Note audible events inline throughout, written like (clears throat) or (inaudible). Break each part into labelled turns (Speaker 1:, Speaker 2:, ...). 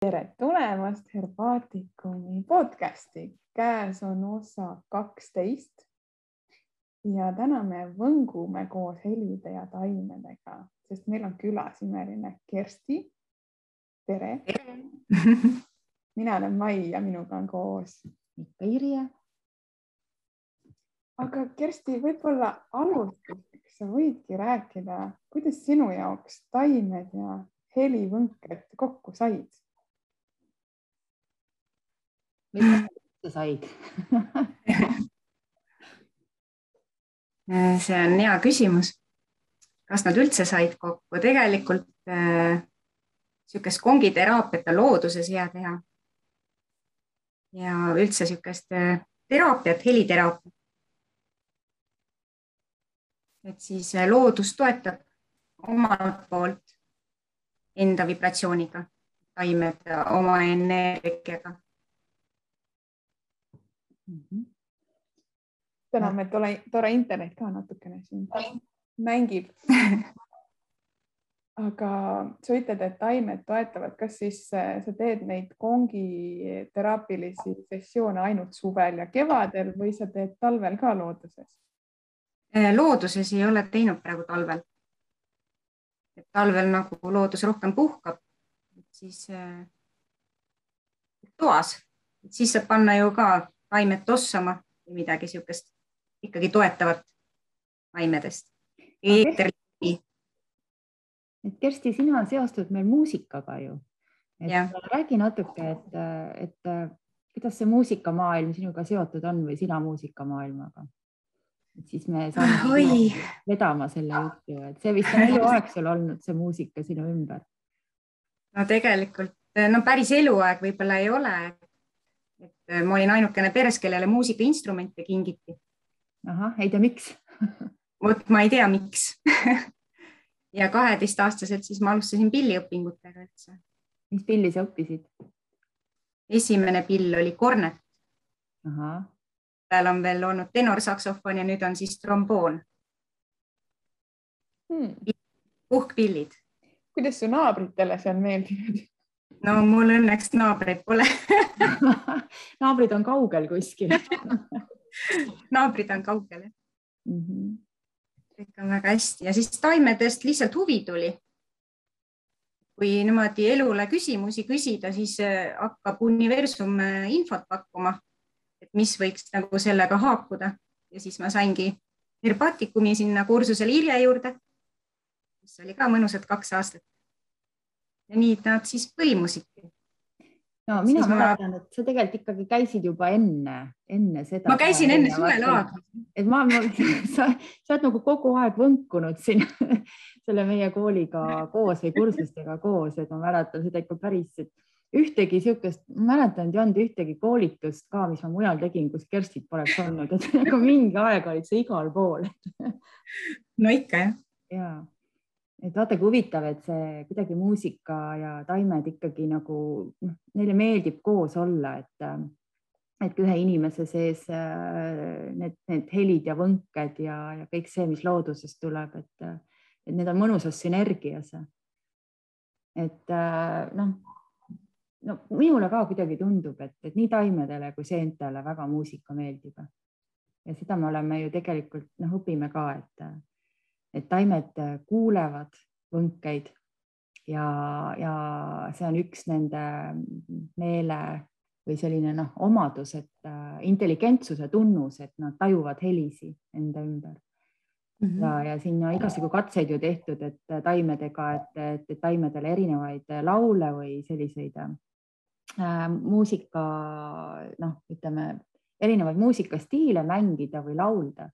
Speaker 1: tere tulemast Herbaatikumi podcasti. käes on osa kaksteist. ja täna me võngume koos helide ja taimedega, sest meil on külas imeline Kersti. tere,
Speaker 2: tere.
Speaker 1: mina olen Mai ja minuga on koos
Speaker 2: ikka Irje.
Speaker 1: aga Kersti, võib-olla alustuseks sa võidki rääkida, kuidas sinu jaoks taimed ja helivõnked kokku said?
Speaker 2: Mida sa said (laughs) see on hea küsimus. kas nad üldse said kokku? tegelikult niisugust äh, kongiteraapiat on looduses hea teha. ja üldse niisugust äh, teraapiat, heliteraapiat. et siis äh, loodus toetab omalt poolt enda vibratsiooniga, taimed oma energiaga
Speaker 1: mm. -hmm. täname, et tore, tore internet ka natukene siin mängib (laughs) aga sa ütled, et taimed toetavad, kas siis äh, sa teed neid kongi teraapilisi sessioone ainult suvel ja kevadel või sa teed talvel ka looduses?
Speaker 2: Äh, looduses ei ole teinud praegu talvel. et talvel nagu loodus rohkem puhkab, siis äh, toas, siis saab panna ju ka taimed tossama või midagi niisugust ikkagi toetavat taimedest.
Speaker 3: et Kersti, sina seostud meil muusikaga ju. räägi natuke, et, et kuidas see muusikamaailm sinuga seotud on või sina muusikamaailmaga? et siis me saame vedama selle jutu, et see vist on eluaeg sul olnud, see muusika sinu ümber.
Speaker 2: no tegelikult, no päris eluaeg võib-olla ei ole, et äh, ma olin ainukene peres, kellele muusikainstrumente kingiti.
Speaker 3: ahah, ei tea, miks (laughs)
Speaker 2: vot ma ei tea, miks (laughs) ja kaheteistaastaselt siis ma alustasin pilliõpingutega üldse.
Speaker 3: mis pilli sa õppisid?
Speaker 2: esimene pill oli kornet. peal on veel olnud tenorsaksofon ja nüüd on siis tromboon hmm.. puhkpillid.
Speaker 1: kuidas su naabritele see on meeldinud?
Speaker 2: No mul õnneks naabreid pole. (laughs)
Speaker 3: Naabrid on kaugel kuskil. (laughs)
Speaker 2: Naabrid on kaugel jah. Mm -hmm.. kõik on väga hästi. Ja siis taimedest lihtsalt huvi tuli. kui niimoodi elule küsimusi küsida, siis äh, hakkab universum äh, infot pakkuma, et mis võiks nagu sellega haakuda. Ja siis ma saingi Herbaatikumi sinna kursusele Irje juurde, mis oli ka mõnusad kaks aastat ja nii nad siis põimusidki.
Speaker 3: no mina mäletan ma..., et sa tegelikult ikkagi käisid juba enne, enne seda.
Speaker 2: ma käisin enne suvelaagris.
Speaker 3: et ma, ma, (laughs) sa, sa oled nagu kogu aeg võnkunud siin (laughs) selle meie kooliga koos või kursustega koos, et ma mäletan seda ikka päris, et ühtegi niisugust, ma mäletan, et ei olnud ühtegi koolitust ka, mis ma mujal tegin, kus Kerstit poleks olnud, et (laughs) nagu mingi aeg olid sa igal pool
Speaker 2: no ikka jah.
Speaker 3: Et vaata, kui huvitav, et see kuidagi muusika ja taimed ikkagi nagu noh, neile meeldib koos olla, et et ühe inimese sees äh, need, need helid ja võnked ja, ja kõik see, mis loodusest tuleb, et, et need on mõnusas sünergias. et äh, noh, no minule ka kuidagi tundub, et, et nii taimedele kui seentele väga muusika meeldib. ja seda me oleme ju tegelikult noh, õpime ka, et et taimed kuulevad võnkeid ja, ja see on üks nende meele või selline noh, omadus, et äh, intelligentsuse tunnus, et nad tajuvad helisi enda ümber mm. -hmm. ja, ja siin on igasugu katseid ju tehtud, et taimedega, et, et taimedele erinevaid laule või selliseid äh, muusika, noh, ütleme erinevaid muusikastiile mängida või laulda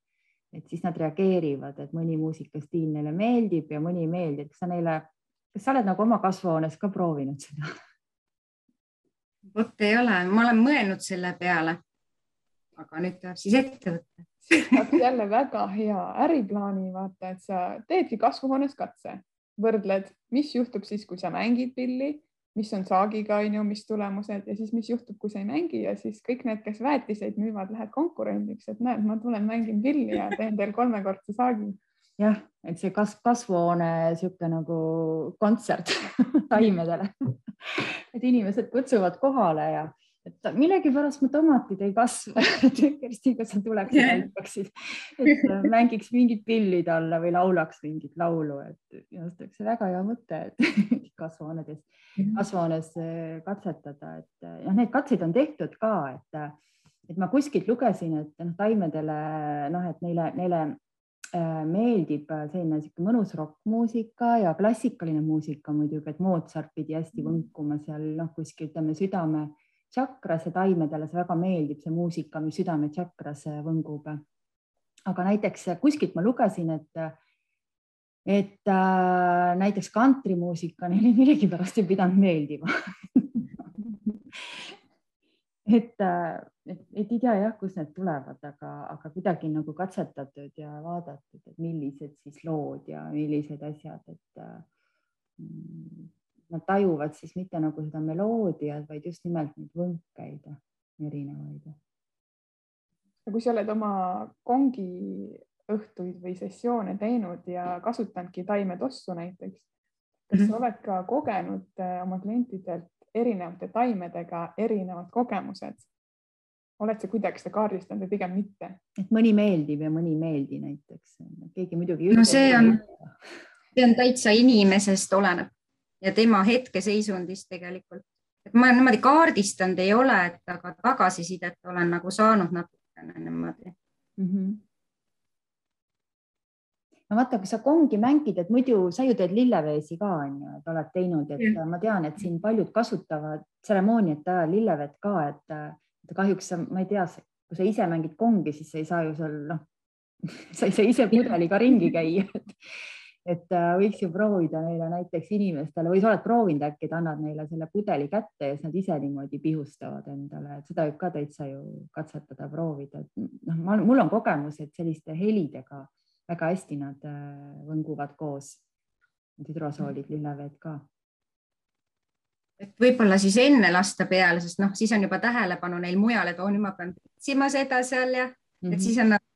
Speaker 3: et siis nad reageerivad, et mõni muusikastiil neile meeldib ja mõni ei meeldi, et kas sa neile, kas sa oled nagu oma kasvuhoones ka proovinud seda?
Speaker 2: vot ei ole, ma olen mõelnud selle peale. aga nüüd tuleb siis ette võtta (laughs)
Speaker 1: jälle väga hea äriplaani, vaata, et sa teedki kasvuhoones katse, võrdled, mis juhtub siis, kui sa mängid pilli mis on saagiga, on ju, mis tulemused ja siis, mis juhtub, kui sa ei mängi ja siis kõik need, kes väetiseid müüvad, lähed konkurendiks, et näed, ma tulen mängin pilli ja teen teil kolmekordse saagi.
Speaker 3: jah, et see kasv, kasvuhoone niisugune nagu kontsert (laughs) taimedele et inimesed kutsuvad kohale ja et millegipärast mu tomatid ei kasva (laughs) Kersti, kas sa tuleksid yeah. näitaksid, et äh, mängiks mingit pilli talle või laulaks mingit laulu, et minu arust oleks see väga hea mõte, et (laughs) kasvuhoonedes, mhm. kasvuhoones äh, katsetada, et noh, need katseid on tehtud ka, et, et ma kuskilt lugesin, et noh, taimedele noh, et neile, neile meeldib selline sihuke mõnus rokkmuusika ja klassikaline muusika muidugi, et Mozart pidi hästi mhm. võnkuma seal noh, kuskil ütleme südame tšakras ja taimedele see väga meeldib, see muusika, mis südame tšakras võngub. aga näiteks kuskilt ma lugesin, et, et äh, näiteks kantrimuusika (laughs) neile millegipärast ei pidanud meeldima (laughs) et, et, et ei tea jah, kust need tulevad, aga, aga kuidagi nagu katsetatud ja vaadatud, et millised siis lood ja millised asjad, et äh, nad tajuvad siis mitte nagu seda meloodiat, vaid just nimelt neid võnkeid erinevaid.
Speaker 1: ja kui sa oled oma kongi õhtuid või sessioone teinud ja kasutanudki taimetossu näiteks, kas -hmm. sa oled ka kogenud äh, oma klientidelt erinevate taimedega erinevad kogemused? oled sa kuidagi seda kaardistanud või pigem mitte?
Speaker 3: et mõni meeldib ja mõni ei meeldi näiteks, keegi muidugi.
Speaker 2: no see on, see on täitsa inimesest oleneb ja tema hetkeseisundist tegelikult. et ma niimoodi kaardistanud ei ole, et aga tagasisidet olen nagu saanud natukene niimoodi mm. -hmm
Speaker 3: no vaata, kui sa kongi mängid, et muidu sa ju teed lilleveesi ka onju, et oled teinud, et ja. ma tean, et siin paljud kasutavad tseremooniate ajal lillevett ka, et kahjuks sa, ma ei tea, kui sa ise mängid kongi, siis sa ei saa ju seal noh, (laughs) sa ei saa ise pudeliga ringi käia et äh, võiks ju proovida neile näiteks inimestele või sa oled proovinud äkki, et annad neile selle pudeli kätte ja siis nad ise niimoodi pihustavad endale, et seda võib ka täitsa ju katsetada, proovida, et noh, mul on kogemus, et selliste helidega väga hästi nad äh, võnguvad koos, hüdrosoolid, lilleveed ka
Speaker 2: et võib-olla siis enne lasta peale, sest noh, siis on juba tähelepanu neil mujal, et oo, nüüd ma pean otsima seda seal ja mm -hmm. et mhm. siis on nagu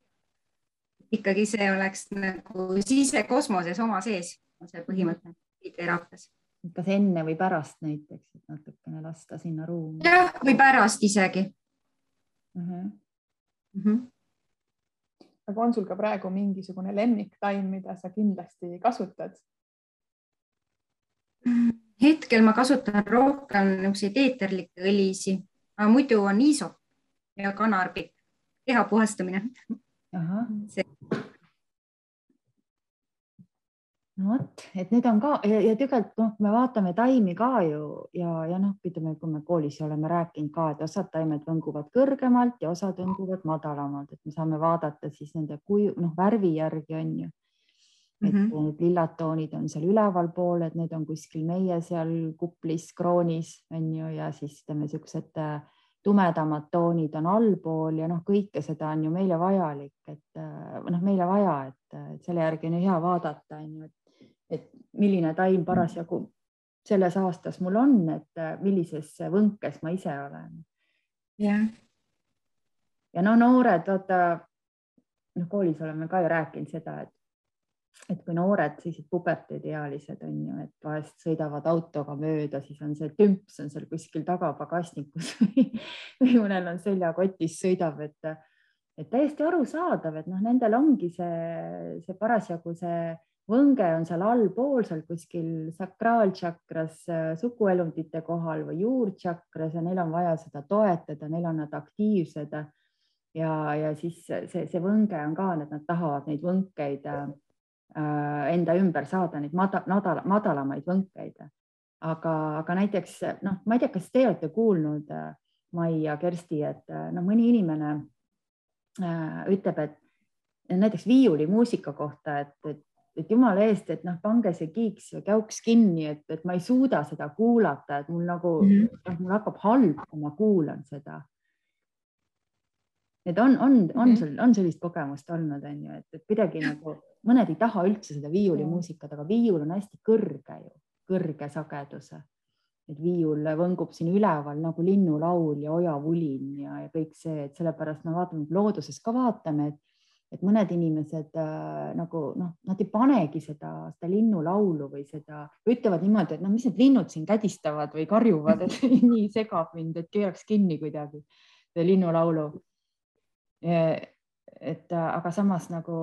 Speaker 2: ikkagi see oleks nagu sisekosmoses oma sees, on see põhimõte teraapias.
Speaker 3: kas enne või pärast näiteks, et natukene lasta sinna ruumi?
Speaker 2: jah, või pärast isegi uh.
Speaker 1: -huh. Uh -huh. aga on sul ka praegu mingisugune lemmiktaim, mida sa kindlasti kasutad?
Speaker 2: hetkel ma kasutan rohkem niisuguseid eeterlikke õlisi, aga muidu on iisop ja kanarbik, keha puhastamine
Speaker 3: see no vot, et need on ka ja, ja tegelikult noh, me vaatame taimi ka ju ja, ja noh, ütleme, kui me koolis oleme rääkinud ka, et osad taimed võnguvad kõrgemalt ja osad võnguvad madalamalt, et me saame vaadata siis nende kuju, noh, värvi järgi on ju. et mm -hmm. need lillad toonid on seal ülevalpool, et need on kuskil meie seal kuplis, kroonis on ju, ja siis ütleme niisugused äh, tumedamad toonid on allpool ja noh, kõike seda on ju meile vajalik, et äh, noh, meile vaja, et, et selle järgi on ju hea vaadata, on ju, et, et milline taim parasjagu selles aastas mul on, et äh, millises võnkes ma ise olen.
Speaker 2: jah.
Speaker 3: ja no noored, vaata noh, koolis oleme ka ju rääkinud seda, et et kui noored, sellised puberteediealised on ju, et vahest sõidavad autoga mööda, siis on see tümps on seal kuskil tagapagasnikus (laughs) või, või mõnel on seljakotis, sõidab, et, et täiesti arusaadav, et noh, nendel ongi see, see parasjagu see võnge on seal allpool, seal kuskil sakraaltšakras suguelundite kohal või juurtšakras ja neil on vaja seda toetada, neil on nad aktiivsed ja, ja siis see, see võnge on ka, et nad tahavad neid võnkeid äh, Äh, enda ümber saada neid madal, madal, madalamaid võnkeid. aga, aga näiteks noh, ma ei tea, kas te olete kuulnud, äh, Mai ja Kersti, et äh, noh, mõni inimene äh, ütleb, et näiteks viiulimuusika kohta, et, et, et jumala eest, et noh, pange see kiiks või käuks kinni, et, et ma ei suuda seda kuulata, et mul nagu mm, -hmm. mul hakkab halb, kui ma kuulan seda et on, on, on sul, on sellist kogemust olnud, on ju, et, et kuidagi nagu mõned ei taha üldse seda viiulimuusikat, aga viiul on hästi kõrge ju, kõrge sageduse. et viiul võngub siin üleval nagu linnulaul ja ojavulin ja, ja kõik see, et sellepärast me vaatame looduses ka vaatame, et et mõned inimesed äh, nagu noh, nad ei panegi seda, seda linnulaulu või seda, ütlevad niimoodi, et no mis need linnud siin kädistavad või karjuvad, et (laughs) nii segab mind, et keeraks kinni kuidagi linnulaulu. et aga samas nagu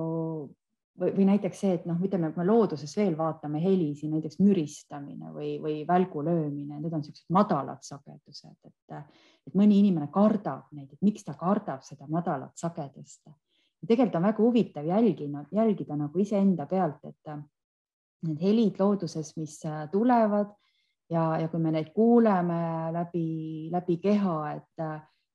Speaker 3: või, või näiteks see, et noh, ütleme, kui me looduses veel vaatame helisi, näiteks müristamine või, või välgu löömine, need on niisugused madalad sagedused, et, et mõni inimene kardab neid, et miks ta kardab seda madalat sagedust. Tegelikult on väga huvitav jälgida, jälgida nagu iseenda pealt, et need helid looduses, mis tulevad ja, ja kui me neid kuuleme läbi, läbi keha, et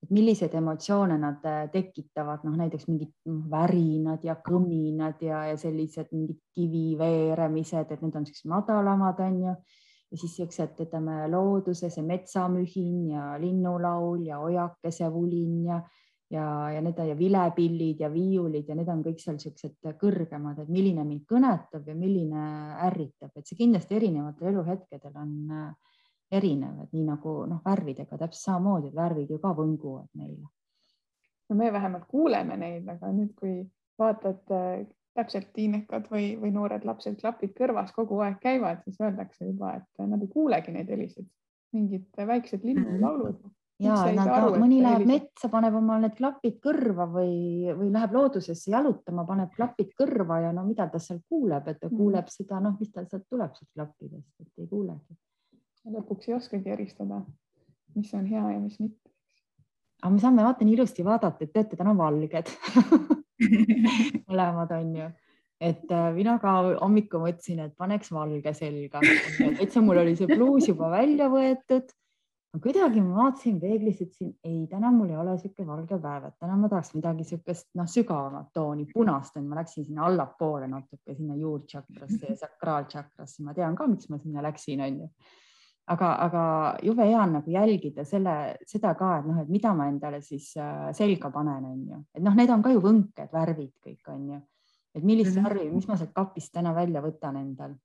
Speaker 3: et milliseid emotsioone nad äh, tekitavad, noh näiteks mingid noh, värinad ja kõminad ja, ja sellised mingid kivi veeremised, et need on sellised madalamad, on ju. ja siis siuksed, ütleme looduse, see metsamühin ja linnulaul ja ojakese vulin ja, ja, ja need ja vilepillid ja viiulid ja need on kõik seal siuksed kõrgemad, et milline mind kõnetab ja milline ärritab, et see kindlasti erinevatel eluhetkedel on äh, erinev, et nii nagu noh, värvidega täpselt samamoodi, et värvid ju ka võnguvad meile.
Speaker 1: no me vähemalt kuuleme neid, aga nüüd, kui vaatad äh, täpselt tiinekad või, või noored lapsed, klapid kõrvas kogu aeg käivad, siis öeldakse juba, et nad ei kuulegi neid helisid, mingid väiksed linnulaulud mm. -hmm
Speaker 3: ja nad, aru, mõni läheb metsa, paneb omal need klapid kõrva või, või läheb loodusesse jalutama, paneb klapid kõrva ja no mida ta seal kuuleb, et ta mm. kuuleb seda, noh, mis tal sealt tuleb sealt klappidest, et ei kuulegi.
Speaker 1: Lõpuks ei oskagi eristada, mis on hea ja mis mitte.
Speaker 3: aga me saame vaata nii ilusti vaadata, et teate, täna valged (laughs) mõlemad on ju, et äh, mina ka hommikul mõtlesin, et paneks valge selga, täitsa mul oli see pluus juba välja võetud kuidagi ma vaatasin peeglis, ütlesin ei, täna mul ei ole niisugune valge päev, et täna ma tahaks midagi niisugust noh, sügavamat tooni, punast, et ma läksin sinna allapoole natuke sinna juurtšakrasse ja sakraaltšakrasse, ma tean ka, miks ma sinna läksin, onju aga, aga jube hea on nagu jälgida selle, seda ka, et noh, et mida ma endale siis äh, selga panen, on ju, et noh, need on ka ju võnked, värvid kõik on ju, et millist mm -hmm. värvi, mis ma sealt kapist täna välja võtan endal,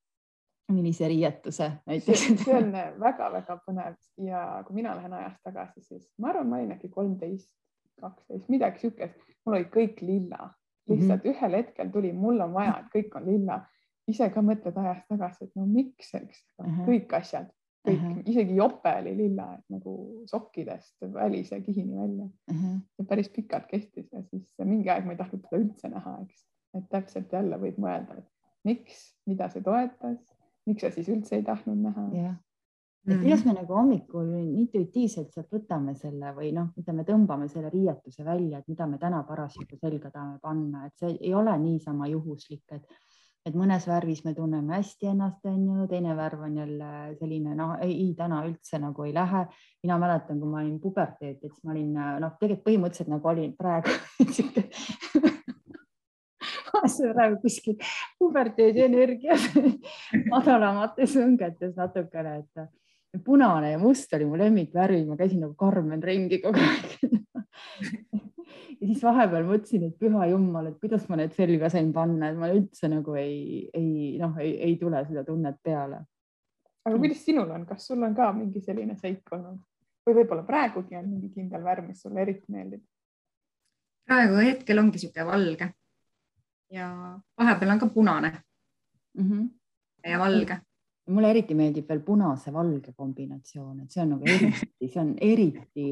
Speaker 3: millise riietuse näiteks.
Speaker 1: see on väga-väga põnev ja kui mina lähen ajas tagasi, siis ma arvan, ma olin äkki kolmteist, kaksteist, midagi siukest, mul oli kõik lilla, lihtsalt mm -hmm. ühel hetkel tuli, mul on vaja, et kõik on lilla ise ka mõtled ajas tagasi, et no miks, eks, kõik asjad kõik uh, -huh. isegi jope oli lilla, et nagu sokkidest välise kihini välja uh. -huh. ja päris pikalt kestis ja siis mingi aeg ma ei tahtnud teda üldse näha, eks, et täpselt jälle võib mõelda, et miks, mida see toetas, miks sa siis üldse ei tahtnud näha
Speaker 3: yeah.. et mhm. kuidas me nagu hommikul intuitiivselt sealt võtame selle või noh, ütleme, tõmbame selle riietuse välja, et mida me täna parasjagu selga tahame panna, et see ei ole niisama juhuslik, et et mõnes värvis me tunneme hästi ennast, on ju, teine värv on jälle selline, noh, ei, täna üldse nagu ei lähe. mina mäletan, kui ma olin puberteet, et siis ma olin noh, tegelikult põhimõtteliselt nagu olin praegu (laughs) praegu kuskil puberteedi energias (laughs) madalamates õngetes natukene, et punane ja must oli mu lemmikvärvid, ma käisin nagu Karmen ringi kogu aeg (laughs) ja siis vahepeal mõtlesin, et püha jumal, et kuidas ma need selga sain panna, et ma üldse nagu ei, ei noh, ei tule seda tunnet peale.
Speaker 1: aga kuidas sinul on, kas sul on ka mingi selline seik olnud või võib-olla praegugi on mingi kindel värv, mis sulle eriti meeldib?
Speaker 2: praegu hetkel ongi niisugune valge ja vahepeal on ka punane mm. -hmm. ja valge
Speaker 3: mulle eriti meeldib veel punase-valge kombinatsioon, et see on nagu eriti, see on eriti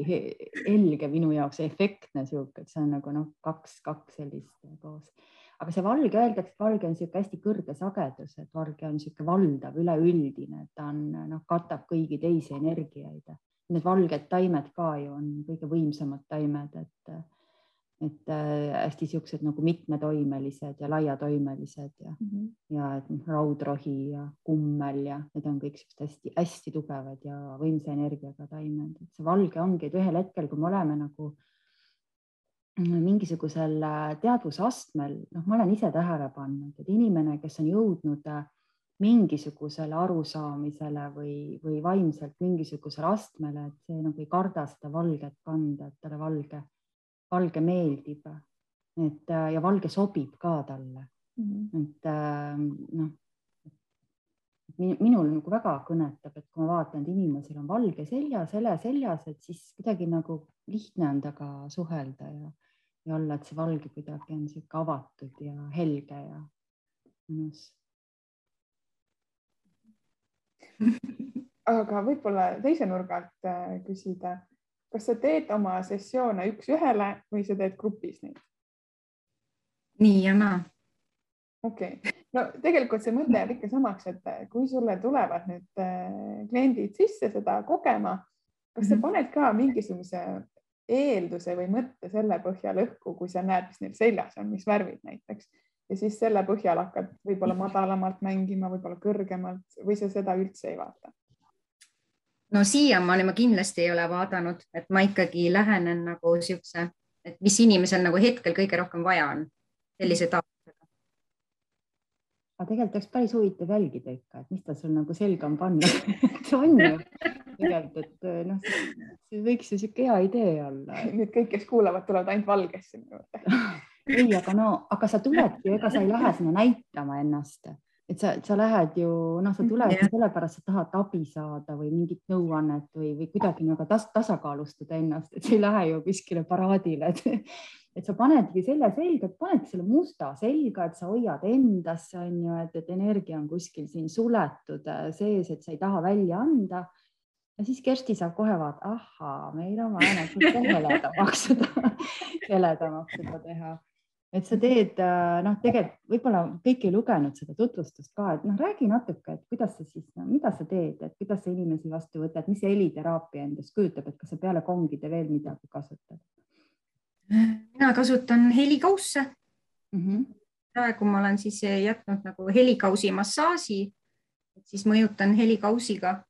Speaker 3: helge minu jaoks, efektne sihuke, et see on nagu noh, kaks, kaks sellist koos. aga see valge, öeldakse, et valge on niisugune hästi kõrge sagedus, et valge on niisugune valdav, üleüldine, et ta on noh, katab kõigi teisi energiaid. Need valged taimed ka ju on kõige võimsamad taimed, et et äh, hästi siuksed nagu mitmetoimelised ja laiatoimelised ja mm, -hmm. ja et noh, raudrohi ja kummel ja need on kõik siuksed hästi-hästi tugevad ja võimsa energiaga taimed, et see valge ongi, et ühel hetkel, kui me oleme nagu mingisugusel äh, teadvusastmel, noh, ma olen ise tähele pannud, et inimene, kes on jõudnud äh, mingisugusele arusaamisele või, või vaimselt mingisugusele astmele, et see nagu ei karda seda valget kanda, et talle valge valge meeldib, et äh, ja valge sobib ka talle mm. -hmm. et äh, noh, minul nagu väga kõnetab, et kui ma vaatan, et inimesel on valge selja, sele seljas, et siis kuidagi nagu lihtne on temaga suhelda ja, ja olla, et see valge kuidagi on sihuke avatud ja helge ja mõnus (laughs)
Speaker 1: aga võib-olla teise nurga alt äh, küsida, kas sa teed oma sessioone üks-ühele või sa teed grupis neid?
Speaker 2: nii ja naa.
Speaker 1: okei okay., no tegelikult see mõte jääb ikka samaks, et kui sulle tulevad nüüd äh, kliendid sisse seda kogema, kas sa mhm. paned ka mingisuguse eelduse või mõtte selle põhjal õhku, kui sa näed, mis neil seljas on, mis värvid näiteks ja siis selle põhjal hakkad võib-olla madalamalt mängima, võib-olla kõrgemalt või sa seda üldse ei vaata?
Speaker 2: No siiamaani ma kindlasti ei ole vaadanud, et ma ikkagi lähenen nagu siukse, et mis inimesel nagu hetkel kõige rohkem vaja on, sellise taotlusega.
Speaker 3: aga tegelikult oleks päris huvitav jälgida ikka, et mis ta sul nagu selga on pannud (laughs) on ju tegelikult, et noh, see võiks ju sihuke hea idee olla.
Speaker 1: nüüd kõik, kes kuulavad, tulevad ainult valgesse minu juurde (laughs)
Speaker 3: ei, aga no, aga sa tuledki, ega sa ei lähe sinna näitama ennast, et sa, sa lähed ju, noh, sa tuled yeah. sellepärast, sa tahad abi saada või mingit nõuannet või, või kuidagi nagu tas, tasakaalustada ennast, et sa ei lähe ju kuskile paraadile, et, (laughs) et sa panedki selle selga, panedki selle musta selga, et sa hoiad endasse, on ju, et, et energia on kuskil siin suletud äh, sees, et sa ei taha välja anda ja siis Kersti saab kohe vaadata, ahhaa, meil on vaja (laughs) natuke heledamaks seda, heledamaks seda teha et sa teed, äh, noh, tegelikult võib-olla kõik ei lugenud seda tutvustust ka, et noh, räägi natuke, et kuidas sa siis no,, mida sa teed, et kuidas sa inimesi vastu võtad, mis heliteraapia endast kujutab, et kas sa peale kongide veel midagi kasutad?
Speaker 2: mina kasutan helikausse mm. -hmm. praegu ma olen siis jätnud nagu helikausi massaaži, siis mõjutan helikausiga.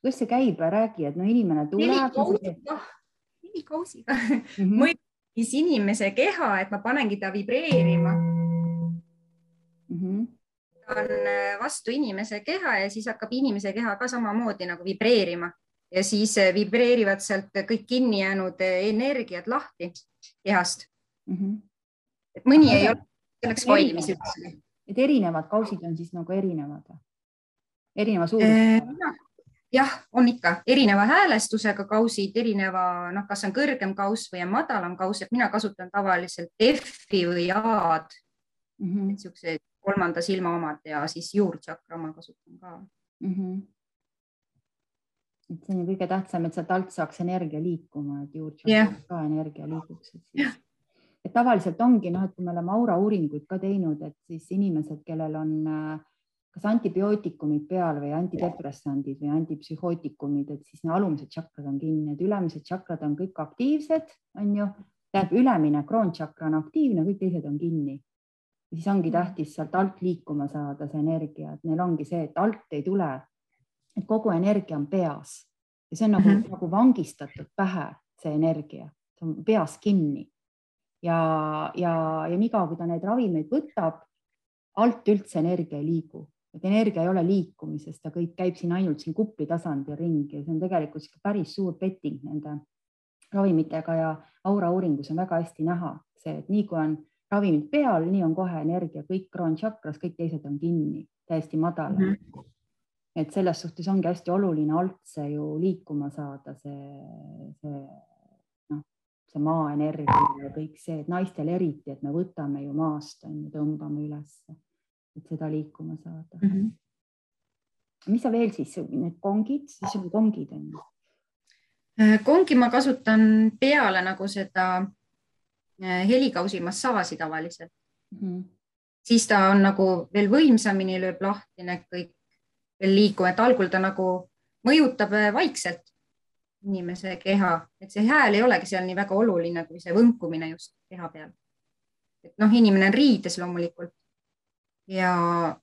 Speaker 3: kuidas see käib, räägi, et no inimene tuleb.
Speaker 2: helikausiga, helikausiga mm -hmm. mõjutan siis inimese keha, et ma panengi ta vibreerima mm. -hmm. on äh, vastu inimese keha ja siis hakkab inimese keha ka samamoodi nagu vibreerima ja siis äh, vibreerivad sealt kõik kinni jäänud äh, energiad lahti kehast mm. -hmm. et mõni Aga ei ole selleks valmis üldse.
Speaker 3: et erinevad kausid on siis nagu erinevad? erineva suurusega?
Speaker 2: Jah, on ikka erineva häälestusega kausid, erineva, noh, kas on kõrgem kauss või on madalam kauss, et mina kasutan tavaliselt F-i või A-d mm -hmm., niisugused kolmanda silma omad ja siis juurtsakra ma kasutan ka mm. -hmm.
Speaker 3: et see on kõige tähtsam, et sealt alt saaks energia liikuma, et juurtsakra yeah. ka energia liiguks, et siis et tavaliselt ongi noh, et kui me oleme aura uuringuid ka teinud, et siis inimesed, kellel on äh, kas antibiootikumid peal või antidepressandid või antipsühhootikumid, et siis alumised tšakrad on kinni, et ülemised tšakrad on kõik aktiivsed, on ju, tähendab ülemine kroontšakra on aktiivne, kõik teised on kinni. siis ongi tähtis sealt alt liikuma saada see energia, et neil ongi see, et alt ei tule, et kogu energia on peas. Ja see on nagu mm, -hmm. nagu vangistatud pähe, see energia, see on peas kinni. Ja, ja, ja niikaua, kui ta neid ravimeid võtab, alt üldse energia ei liigu et energia ei ole liikumises, ta kõik käib siin ainult siin kupli tasandil ringi ja see on tegelikult päris suur petting nende ravimitega ja aura uuringus on väga hästi näha see, et nii kui on ravimid peal, nii on kohe energia, kõik kroonšakras, kõik teised on kinni, täiesti madalad mm. -hmm. et selles suhtes ongi hästi oluline alt see ju liikuma saada, see, see noh, see maaenergia ja kõik see, et naistel eriti, et me võtame ju maast tõmbame ülesse et seda liikuma saada mm. -hmm. mis sa veel siis, need kongid, siis on kongid on ju?
Speaker 2: Äh, kongi ma kasutan peale nagu seda äh, helikausi massaaži tavaliselt mm. -hmm. siis ta on nagu veel võimsamini lööb lahti need kõik veel liikuma, et algul ta nagu mõjutab äh, vaikselt inimese keha, et see hääl ei olegi seal nii väga oluline kui see võnkumine just keha peal. et noh, inimene on riides loomulikult ja,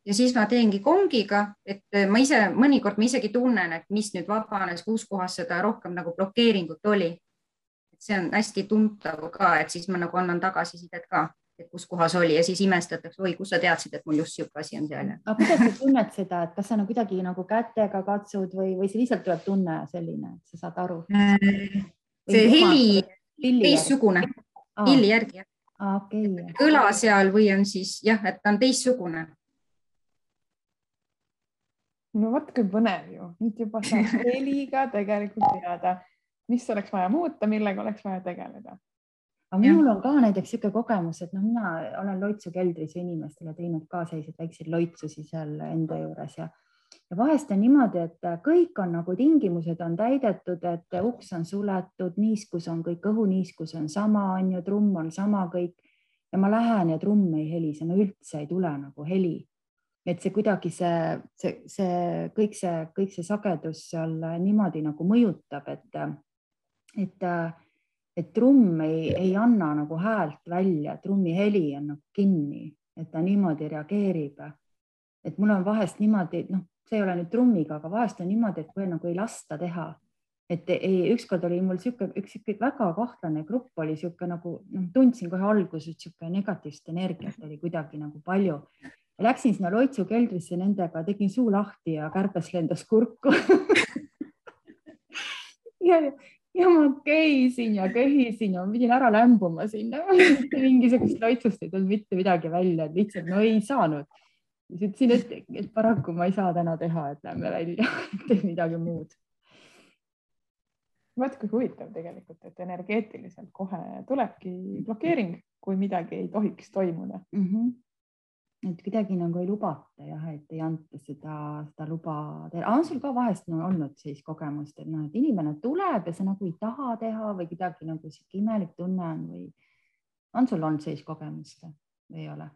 Speaker 2: ja siis ma teengi kongiga, et ma ise mõnikord ma isegi tunnen, et mis nüüd vabanes, kus kohas seda rohkem nagu blokeeringut oli. see on hästi tuntav ka, et siis ma nagu annan tagasisidet ka, et kus kohas oli ja siis imestatakse, oi, kust sa teadsid, et mul just sihuke asi on seal.
Speaker 3: aga kuidas sa tunned seda, et kas sa nagu kuidagi nagu kätega katsud või, või see lihtsalt tuleb tunne selline, et sa saad aru?
Speaker 2: Äh, see heli, teistsugune, pilli järgi jah
Speaker 3: okay.
Speaker 2: kõla seal või on siis jah, et ta on teistsugune.
Speaker 1: no vot kui põnev ju, nüüd juba saab (laughs) heliga tegelikult teada, mis oleks vaja muuta, millega oleks vaja tegeleda.
Speaker 3: aga minul on ka näiteks niisugune kogemus, et noh, mina olen loitsu keldris inimestele teinud ka selliseid väikseid loitsusi seal enda juures ja ja vahest on niimoodi, et kõik on nagu tingimused on täidetud, et uks on suletud, niiskus on kõik, õhuniiskus on sama, on ju, trumm on sama kõik ja ma lähen ja trumm ei helise, no üldse ei tule nagu heli. et see kuidagi see, see, see kõik see, kõik see sagedus seal niimoodi nagu mõjutab, et, et, et trumm ei, ei anna nagu häält välja, trummi heli on nagu kinni, et ta niimoodi reageerib. et mul on vahest niimoodi, noh, see ei ole nüüd trummiga, aga vahest on niimoodi, et kui nagu ei lasta teha, et ei, ükskord oli mul sihuke üks sihuke väga kahtlane grupp oli sihuke nagu noh, tundsin kohe alguses sihuke negatiivset energiat oli kuidagi nagu palju. Läksin sinna Loitsu keldrisse nendega, tegin suu lahti ja kärbes lendas kurku. (laughs) Ja, ja ma köhisin ja köhisin ja ma pidin ära lämbuma sinna. (laughs) Mingisugust loitsust ei tulnud mitte midagi välja, lihtsalt no ei saanud siis ütlesin, et, et paraku ma ei saa täna teha, et lähme välja (laughs) teen midagi muud.
Speaker 1: vaat kui huvitav tegelikult, et energeetiliselt kohe tulebki blokeering, kui midagi ei tohiks toimuda mm.
Speaker 3: -hmm et kuidagi nagu ei lubata jah, et ei anta seda, seda luba. on sul ka vahest no, olnud sellist kogemust, et noh, et inimene tuleb ja sa nagu ei taha teha või kuidagi nagu sihuke imelik tunne on või on sul olnud sellist kogemust või ei ole?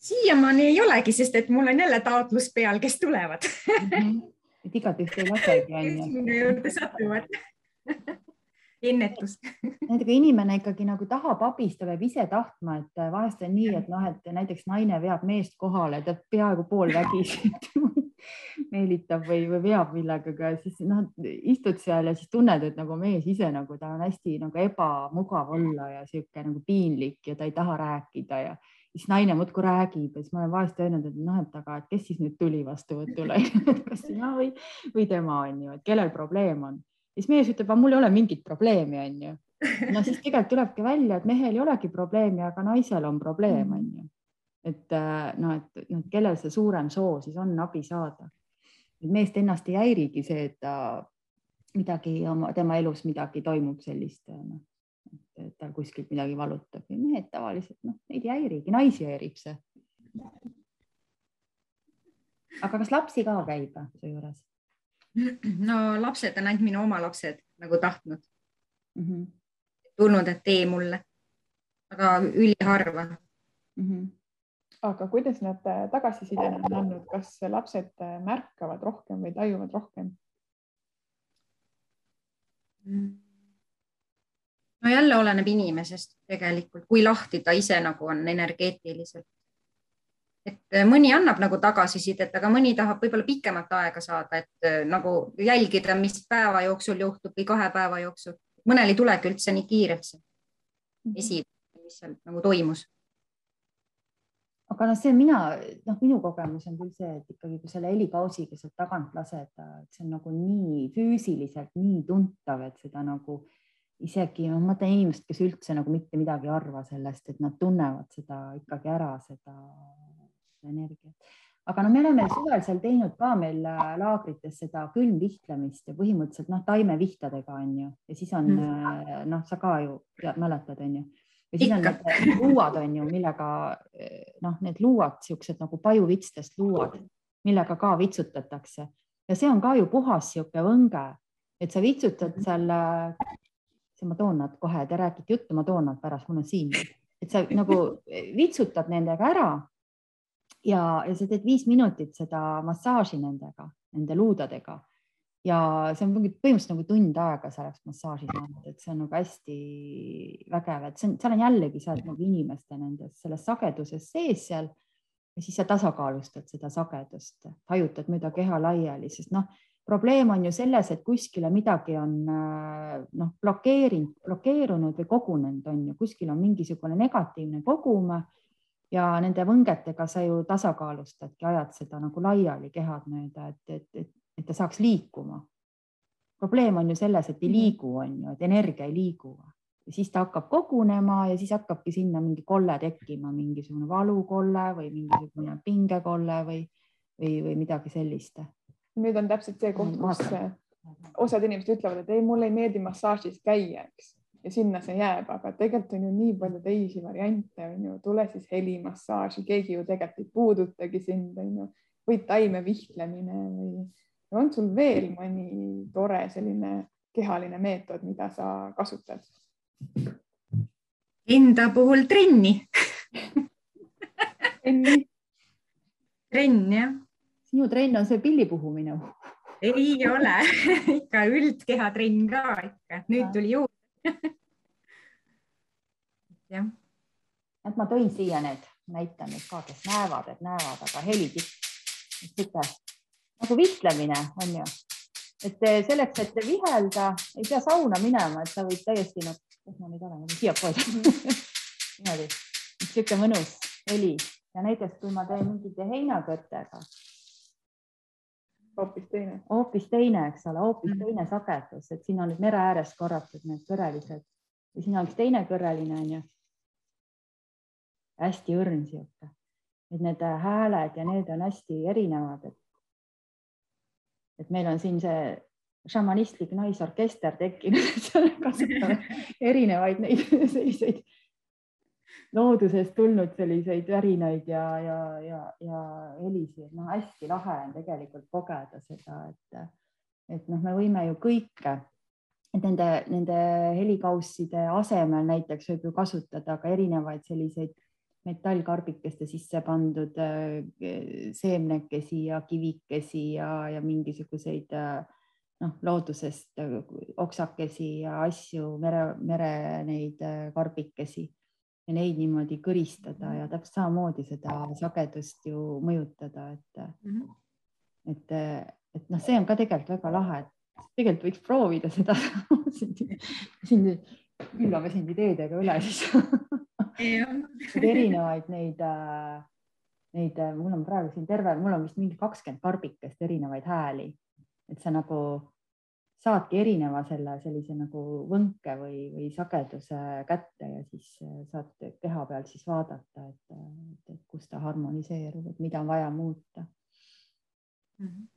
Speaker 2: Siiamaani ei olegi, sest et mul on jälle taotlus peal, kes tulevad mm.
Speaker 3: -hmm. et igatüht ei lasegi
Speaker 2: onju. minu juurde satuvad ennetus
Speaker 3: nendega inimene ikkagi nagu tahab abistada, peab ise tahtma, et vahest on nii, et noh, et näiteks naine veab meest kohale, ta peaaegu poolvägisi (laughs) meelitab või, või veab millegagi siis noh, istud seal ja siis tunned, et nagu mees ise nagu ta on hästi nagu ebamugav olla ja sihuke nagu piinlik ja ta ei taha rääkida ja siis naine muudkui räägib ja siis ma olen vahest öelnud, et noh, et aga et kes siis nüüd tuli vastuvõtule (laughs) kas sina või, või tema on ju, et kellel probleem on. siis mees ütleb, mul ei ole mingit probleemi, on ju. no siis tegelikult tulebki välja, et mehel ei olegi probleemi, aga naisel on probleem, on ju. et noh, et noh, kellel see suurem soov siis on abi saada. meest ennast ei häirigi see, et ta midagi oma, tema elus midagi toimub sellist noh et tal kuskilt midagi valutab ja mehed tavaliselt noh, neid ei häirigi, naisi häirib see. aga kas lapsi ka käib su juures?
Speaker 2: no lapsed on ainult minu oma lapsed nagu tahtnud mm. -hmm. tulnud, et tee mulle, aga üliharva mm.
Speaker 1: -hmm. aga kuidas nad tagasiside on andnud, kas lapsed märkavad rohkem või tajuvad rohkem
Speaker 2: mm.? No jälle oleneb inimesest tegelikult, kui lahti ta ise nagu on energeetiliselt. et äh, mõni annab nagu tagasisidet, aga mõni tahab võib-olla pikemat aega saada, et äh, nagu jälgida, mis päeva jooksul juhtub või kahe päeva jooksul. mõnel ei tulegi üldse nii kiirelt see mhm. esi, mis seal nagu toimus
Speaker 3: aga noh, see mina, noh, minu kogemus on küll see, et ikkagi, kui selle helikausiga sealt tagant laseda, et see on nagu nii füüsiliselt nii tuntav, et seda nagu isegi ma mõtlen inimest, kes üldse nagu mitte midagi ei arva sellest, et nad tunnevad seda ikkagi ära, seda energiat. aga no me oleme suvel seal teinud ka meil äh, laagrites seda külmvihtlemist ja põhimõtteliselt noh, taimevihtadega on ju ja siis on mm. noh, sa ka ju ja, mäletad, on ju ja siis Ikka. on need luuad on ju, millega noh, need luuad, siuksed nagu pajuvitstest luuad, millega ka vitsutatakse ja see on ka ju puhas sihuke võnge, et sa vitsutad mhm. seal ma toon nad kohe, te räägite juttu, ma toon nad pärast, mul on siin, et sa nagu vitsutad nendega ära. Ja, ja sa teed viis minutit seda massaaži nendega, nende luudadega. Ja see on põhimõtteliselt nagu tund aega selleks massaaži saanud, et see on nagu hästi vägev, et see on, seal on jällegi, sa oled nagu inimeste nendes selles sageduses sees seal. Ja siis sa tasakaalustad seda sagedust, hajutad mööda keha laiali, sest noh, probleem on ju selles, et kuskile midagi on äh, noh, blokeerinud, blokeerunud või kogunenud, on ju, kuskil on mingisugune negatiivne kogum ja nende võngetega sa ju tasakaalustadki, ajad seda nagu laiali kehad mööda, et, et, et, et ta saaks liikuma. probleem on ju selles, et ei mhm. liigu, on ju, et energia ei liigu ja siis ta hakkab kogunema ja siis hakkabki sinna mingi kolle tekkima, mingisugune valukolle või mingisugune pingekolle või, või, või midagi sellist
Speaker 1: nüüd on täpselt see koht, kus osad inimesed ütlevad, et ei, mulle ei meeldi massaažis käia, eks. ja sinna see jääb, aga tegelikult on ju nii palju teisi variante, on ju, tule siis helimassaaži, keegi ju tegelikult ei puudutagi sind, on ju, või taimevihklemine või on sul veel mõni tore selline kehaline meetod, mida sa kasutad?
Speaker 2: Enda puhul trenni (laughs)
Speaker 1: trenni?
Speaker 2: trenn jah.
Speaker 3: Sinu trenn on see pilli puhumine.
Speaker 2: Ei ole. (laughs) Ikka üldkehatrenn ka ikka, nüüd tuli juurde. (laughs) Jah.
Speaker 3: et ma tõin siia need, näitan nüüd ka, kes näevad, et näevad, aga helitipp, sihuke nagu vihklemine on ju, et selleks, et vihelda, ei pea sauna minema, et sa võid täiesti nagu, kus ma nüüd olen, siiapoole (laughs) niimoodi, sihuke mõnus heli. Ja näiteks kui ma teen mingite heinakõrtega
Speaker 1: hoopis teine,
Speaker 3: hoopis teine, eks ole, hoopis mm teine sagedus, et siin on nüüd mere ääres korratud need kõrelised ja siin on üks teine kõreline onju. hästi õrn sihuke, et need hääled ja need on hästi erinevad, et. et meil on siin see šamanistlik naisorkester tekkinud, kasutame (laughs) erinevaid neid selliseid loodusest tulnud selliseid värinaid ja, ja, ja, ja helisid, noh, hästi lahe on tegelikult kogeda seda, et, et noh, me võime ju kõike, et nende, nende helikausside asemel näiteks võib ju kasutada ka erinevaid selliseid metallkarbikeste sisse pandud eh, seemnekesi ja kivikesi ja, ja mingisuguseid noh, loodusest oksakesi ja asju, mere, mere neid karbikesi ja neid niimoodi kõristada ja täpselt samamoodi seda sagedust ju mõjutada, et mm, -hmm. et, et noh, see on ka tegelikult väga lahe, et tegelikult võiks proovida seda (laughs) siin külvame sind ideedega üle siis. Erinevaid neid, neid, mul on praegu siin terve, mul on vist mingi kakskümmend karbikest erinevaid hääli, et sa nagu saadki erineva selle sellise nagu võnke või, või sageduse kätte ja siis äh, saad keha peal siis vaadata, et, et, et kus ta harmoniseerub, et mida on vaja muuta
Speaker 1: mm. -hmm.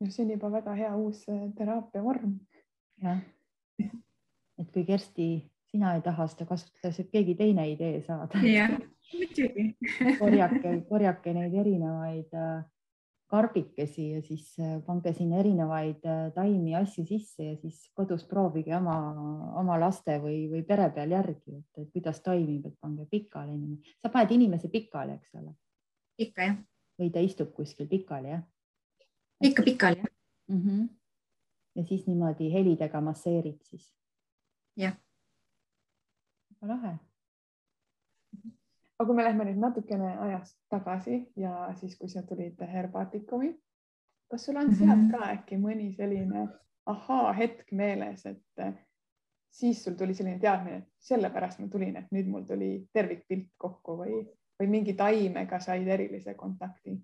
Speaker 1: no see on juba väga hea uus äh, teraapia vorm.
Speaker 3: jah, et kui Kersti, sina ei taha seda kasutada, siis keegi teine idee saada.
Speaker 2: jah, muidugi
Speaker 3: korjake, korjake neid erinevaid äh, karbikesi ja siis äh, pange sinna erinevaid äh, taimi, asju sisse ja siis kodus proovige oma, oma laste või, või pere peal järgi, et, et kuidas toimib, et pange pikali. sa paned inimese pikali, eks ole?
Speaker 2: ikka jah.
Speaker 3: või ta istub kuskil pikali, jah?
Speaker 2: ikka pikali, jah
Speaker 3: mm. -hmm. ja siis niimoodi helidega masseerid siis?
Speaker 2: jah.
Speaker 3: väga lahe
Speaker 1: aga kui me lähme nüüd natukene ajas tagasi ja siis, kui sa tulid Herbaatikumi, kas sul on -hmm. sealt ka äkki mõni selline ahaa-hetk meeles, et siis sul tuli selline teadmine, et sellepärast ma tulin, et nüüd mul tuli tervikpilt kokku või, või mingi taimega said erilise kontakti?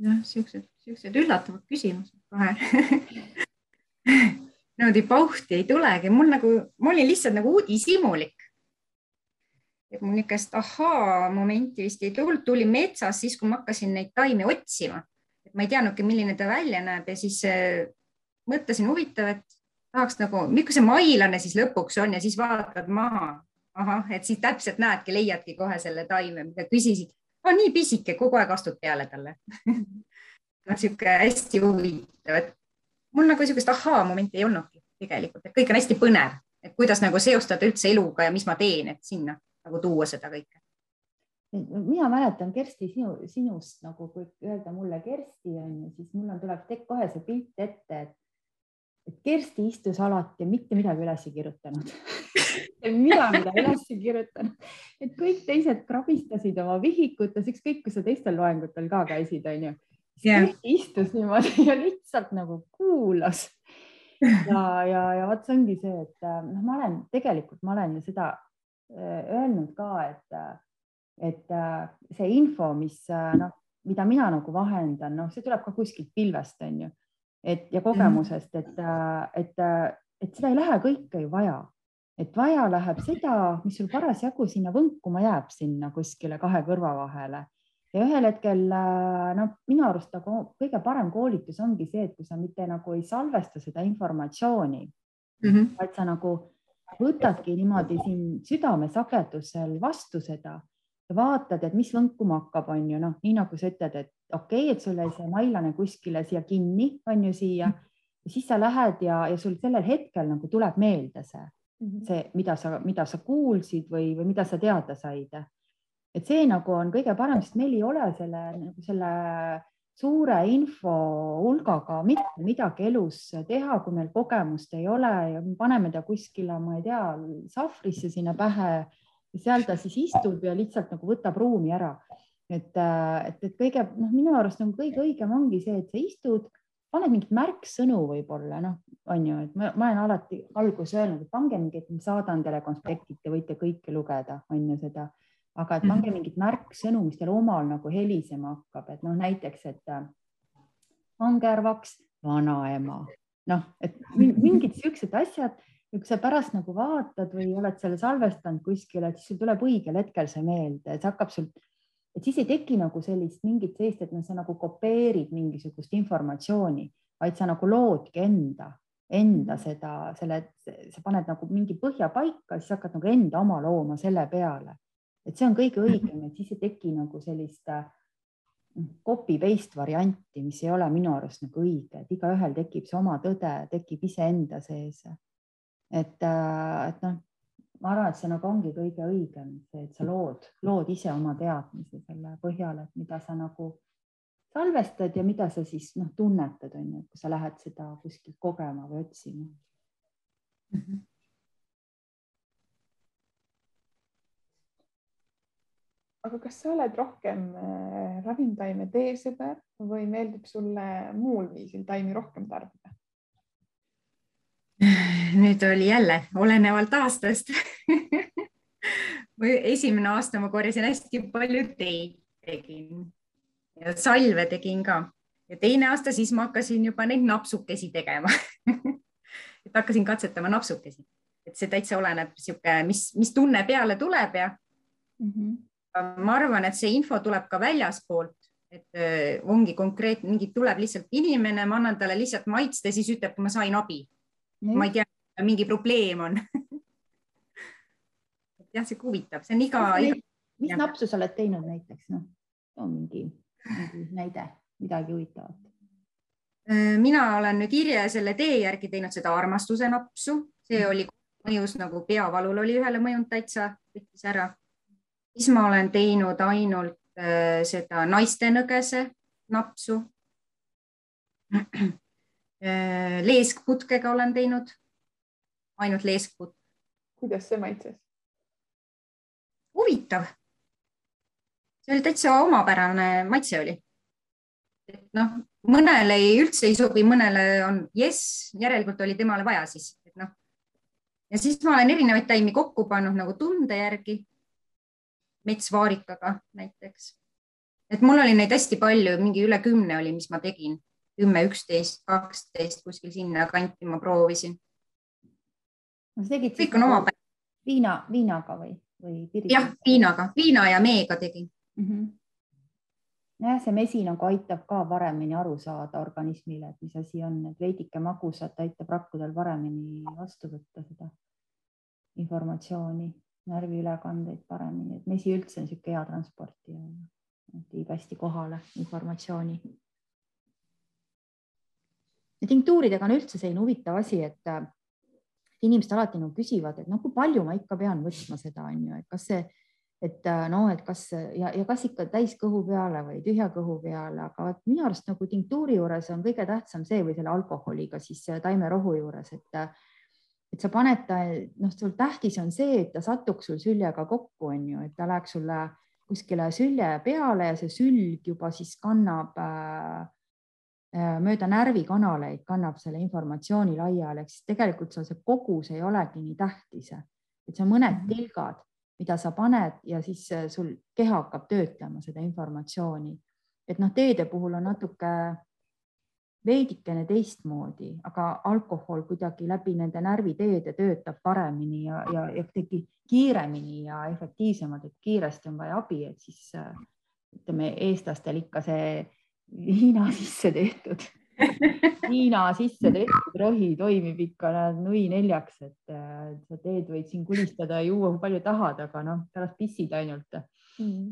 Speaker 2: jah, siuksed, siuksed üllatavad küsimused kohe (laughs) (laughs) niimoodi pauhti ei tulegi, mul nagu, ma olin lihtsalt nagu uudishimulik. et mul niisugust ahaa-momenti vist ei tulnud, tuli metsas siis, kui ma hakkasin neid taimi otsima. et ma ei teadnudki, milline ta välja näeb ja siis äh, mõtlesin, huvitav, et tahaks nagu, milline see mailane siis lõpuks on ja siis vaatad maha. ahah, et siis täpselt näedki, leiadki kohe selle taime, mida küsisid. nii pisike, kogu aeg astud peale talle (laughs) niisugune hästi huvitav, et mul nagu niisugust ahaa-momenti ei olnudki tegelikult, et kõik on hästi põnev, et kuidas nagu seostada üldse eluga ja mis ma teen, et sinna nagu tuua seda kõike.
Speaker 3: mina mäletan Kersti sinu, sinust nagu, kui öelda mulle Kersti on ju, siis mul on, tuleb kohe see pilt ette, et et Kersti istus alati mitte midagi üles ei kirjutanud (laughs) mina midagi üles ei kirjutanud, et kõik teised krabistasid oma vihikutes, ükskõik kus sa teistel loengutel ka käisid, onju yeah. istus niimoodi (laughs) ja lihtsalt nagu kuulas. ja, ja, ja vot see ongi see, et äh, noh, ma olen tegelikult, ma olen seda äh, öelnud ka, et, äh, et see info, mis noh, mida mina nagu vahendan, noh, see tuleb ka kuskilt pilvest, on ju, et ja kogemusest, et, et, et seda ei lähe kõike ju vaja et vaja läheb seda, mis sul parasjagu sinna võnkuma jääb, sinna kuskile kahe kõrva vahele ja ühel hetkel noh, minu arust nagu kõige parem koolitus ongi see, et kui sa mitte nagu ei salvesta seda informatsiooni mm, -hmm. vaid sa nagu võtadki niimoodi siin südamesagedusel vastu seda ja vaatad, et mis võnkuma hakkab, on ju, noh, nii nagu sa ütled, et okei okay,, et sul jäi see mailane kuskile siia kinni, on ju siia ja siis sa lähed ja, ja sul sellel hetkel nagu tuleb meelde see mm, -hmm. see, mida sa, mida sa kuulsid või, või mida sa teada said. Et see nagu on kõige parem, sest meil ei ole selle selle suure info hulgaga mitte midagi elus teha, kui meil kogemust ei ole ja paneme ta kuskile, ma ei tea, sahvrisse sinna pähe ja seal ta siis istub ja lihtsalt nagu võtab ruumi ära. et, et, et kõige, noh, minu arust nagu kõige õigem ongi see, et sa istud paned mingeid märksõnu võib-olla noh, on ju, et ma, ma olen alati alguses öelnud, et pange mingid, ma saadan teile konspektid, te võite kõike lugeda, on ju seda, aga et pange mhm. mingid märksõnu, mis teil omal nagu helisema hakkab, et noh, näiteks, et äh, angervaks, vanaema, noh, et (laughs) mingid siuksed asjad ja kui sa pärast nagu vaatad või oled selle salvestanud kuskile, et siis sul tuleb õigel hetkel see meelde, see hakkab sul et siis ei teki nagu sellist mingit sellist, et noh, sa nagu kopeerid mingisugust informatsiooni, vaid sa nagu loodki enda, enda mhm. seda, selle, sa paned nagu mingi põhja paika, siis hakkad nagu enda oma looma selle peale. Et see on kõige mhm. õigem, et siis ei teki nagu sellist noh, copy paste varianti, mis ei ole minu arust nagu õige, et igaühel tekib see oma tõde, tekib iseenda sees. et, äh, et noh, ma arvan, et see nagu ongi kõige õigem, see, et sa lood, lood ise oma teadmisi selle põhjal, et mida sa nagu salvestad ja mida sa siis noh, tunnetad, on ju, kui sa lähed seda kuskilt kogema või otsima mm. -hmm.
Speaker 1: Aga kas sa oled rohkem äh, ravimtaime teesõber või meeldib sulle muul viisil taimi rohkem tarbida? (laughs)
Speaker 2: nüüd oli jälle olenevalt aastast (laughs) esimene aasta ma korjasin hästi palju teid tegin ja salve tegin ka ja teine aasta, siis ma hakkasin juba neid napsukesi tegema (laughs) et hakkasin katsetama napsukesi, et see täitsa oleneb sihuke, mis, mis tunne peale tuleb ja mm. -hmm. Ma arvan, et see info tuleb ka väljaspoolt, et äh, ongi konkreetne, mingi tuleb lihtsalt inimene, ma annan talle lihtsalt maitsta, siis ütleb, ma sain abi mm. ma ei tea, mingi probleem on (laughs) jah, sihuke huvitav, see on iga,
Speaker 3: mis napsu sa oled teinud näiteks, noh, too mingi, mingi näide, midagi huvitavat.
Speaker 2: Äh, mina olen nüüd Irje selle tee järgi teinud seda armastuse napsu, see oli mõjus nagu peavalul oli ühele mõjunud täitsa, võttis ära. Siis ma olen teinud ainult äh, seda naiste nõgese napsu (clears throat) äh,. leeskputkega olen teinud ainult leeskputk.
Speaker 1: kuidas see maitses?
Speaker 2: huvitav. see oli täitsa omapärane maitse oli. et noh, mõnele ei, üldse ei sobi, mõnele on jess, järelikult oli temale vaja siis, et noh. ja siis ma olen erinevaid taimi kokku pannud nagu tunde järgi. Metsvaarikaga näiteks. et mul oli neid hästi palju, mingi üle kümne oli, mis ma tegin, kümme, üksteist, kaksteist kuskil sinna kanti ma proovisin
Speaker 3: no
Speaker 2: kõik on omapära.
Speaker 3: viina, viinaga või, või
Speaker 2: piriga? jah, viinaga, viina ja meega tegin mm.
Speaker 3: -hmm. nojah, see mesi nagu aitab ka paremini aru saada organismile, et mis asi on, et veidike magusat aitab rakkudel paremini vastu võtta seda informatsiooni, närviülekandeid paremini, et mesi üldse on niisugune hea transportija, viib hästi kohale informatsiooni. ja tinktuuridega on üldse selline huvitav asi, et inimesed alati nagu küsivad, et noh, kui palju ma ikka pean võtma seda, on ju, et kas see, et no, et kas ja, ja kas ikka täiskõhu peale või tühja kõhu peale, aga minu arust nagu tinktuuri juures on kõige tähtsam see või selle alkoholiga siis taimerohu juures, et et sa paned ta, noh, sul tähtis on see, et ta satuks sul süljega kokku, on ju, et ta läheks sulle kuskile sülje peale ja see sülg juba siis kannab äh, Äh, mööda närvikanaleid kannab selle informatsiooni laiali, ehk siis tegelikult seal see kogus ei olegi nii tähtis, et see on mõned mhm. tilgad, mida sa paned ja siis äh, sul keha hakkab töötlema seda informatsiooni. et noh, teede puhul on natuke veidikene teistmoodi, aga alkohol kuidagi läbi nende närviteede töötab paremini ja, ja, ja kuidagi kiiremini ja efektiivsemalt, et kiiresti on vaja abi, et siis äh, ütleme, eestlastel ikka see Hiina sisse tehtud (laughs) Hiina sisse tehtud rohi toimib ikka nui neljaks, et sa teed, võid siin kulistada ja juua, kui palju tahad, aga noh, pärast pissid ainult mm.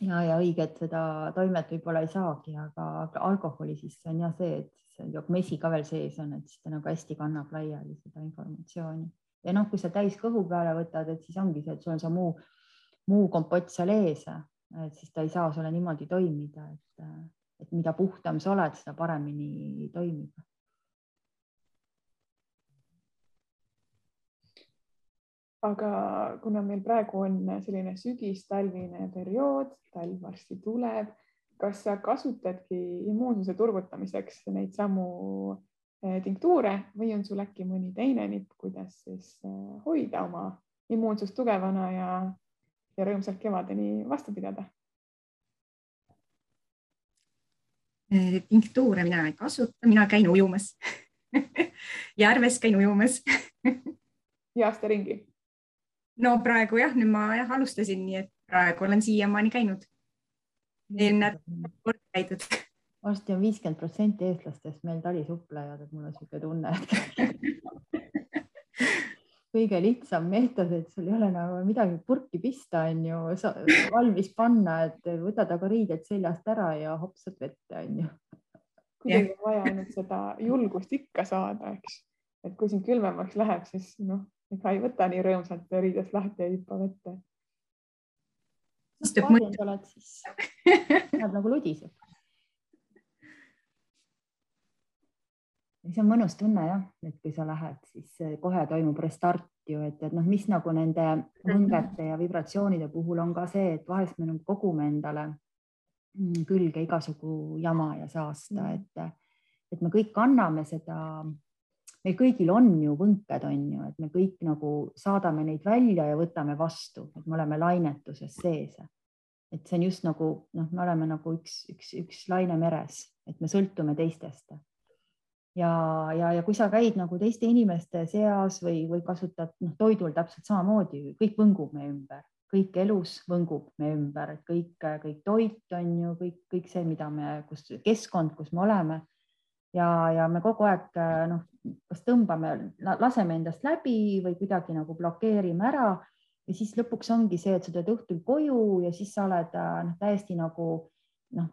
Speaker 3: Ja, ja õiget seda toimet võib-olla ei saagi, aga alkoholi sisse on jah see, et mesi ka veel sees on, et siis ta nagu hästi kannab laiali seda informatsiooni ja noh, kui sa täis kõhu peale võtad, et siis ongi see, et sul on see muu, muu kompott seal ees, et siis ta ei saa sulle niimoodi toimida, et et mida puhtam sa oled, seda paremini toimib.
Speaker 1: Aga kuna meil praegu on selline sügis-talvine periood, talv varsti tuleb, kas sa kasutadki immuunsuse turgutamiseks neid samu eh, tinktuure või on sul äkki mõni teine nipp, kuidas siis eh, hoida oma immuunsust tugevana ja, ja rõõmsalt kevadeni vastu pidada?
Speaker 2: Eh, tinktuure mina ei kasuta, mina käin ujumas (laughs) järves käin ujumas (laughs)
Speaker 1: ja aasta ringi?
Speaker 2: No praegu jah, nüüd ma jah alustasin, nii et praegu olen siiamaani käinud. eelmine nädal kord käidud. (laughs)
Speaker 3: varsti on viiskümmend protsenti eestlastest meil talisuplejad, et mul on niisugune tunne, et (laughs) kõige lihtsam meetod, et sul ei ole nagu midagi purki pista, on ju, (laughs) valmis panna, et võtad aga riided seljast ära ja hopsad vette, on ju.
Speaker 1: kuidagi on vaja ainult seda julgust ikka saada, eks, et kui siin külmemaks läheb, siis noh, ega ei võta nii rõõmsalt riidest lahti ja hüppa vette.
Speaker 3: sest et mõtled oled, siis (laughs) läheb nagu ludiseb see on mõnus tunne jah, et kui sa lähed, siis kohe toimub restart ju, et, et noh, mis nagu nende võngete ja vibratsioonide puhul on ka see, et vahest me nagu kogume endale külge igasugu jama ja saasta, mm. et, et me kõik anname seda, meil kõigil on ju võnked, on ju, et me kõik nagu saadame neid välja ja võtame vastu, et me oleme lainetuses sees. et see on just nagu noh, me oleme nagu üks, üks, üks laine meres, et me sõltume teistest ja, ja, ja kui sa käid nagu teiste inimeste seas või, või kasutad noh, toidul täpselt samamoodi, kõik võngub meie ümber, kõik elus võngub meie ümber, et kõik, kõik toit on ju kõik, kõik see, mida me, kus keskkond, kus me oleme ja, ja me kogu aeg noh, kas tõmbame, laseme endast läbi või kuidagi nagu blokeerime ära. Ja siis lõpuks ongi see, et sa tuled õhtul koju ja siis sa oled noh, täiesti nagu noh,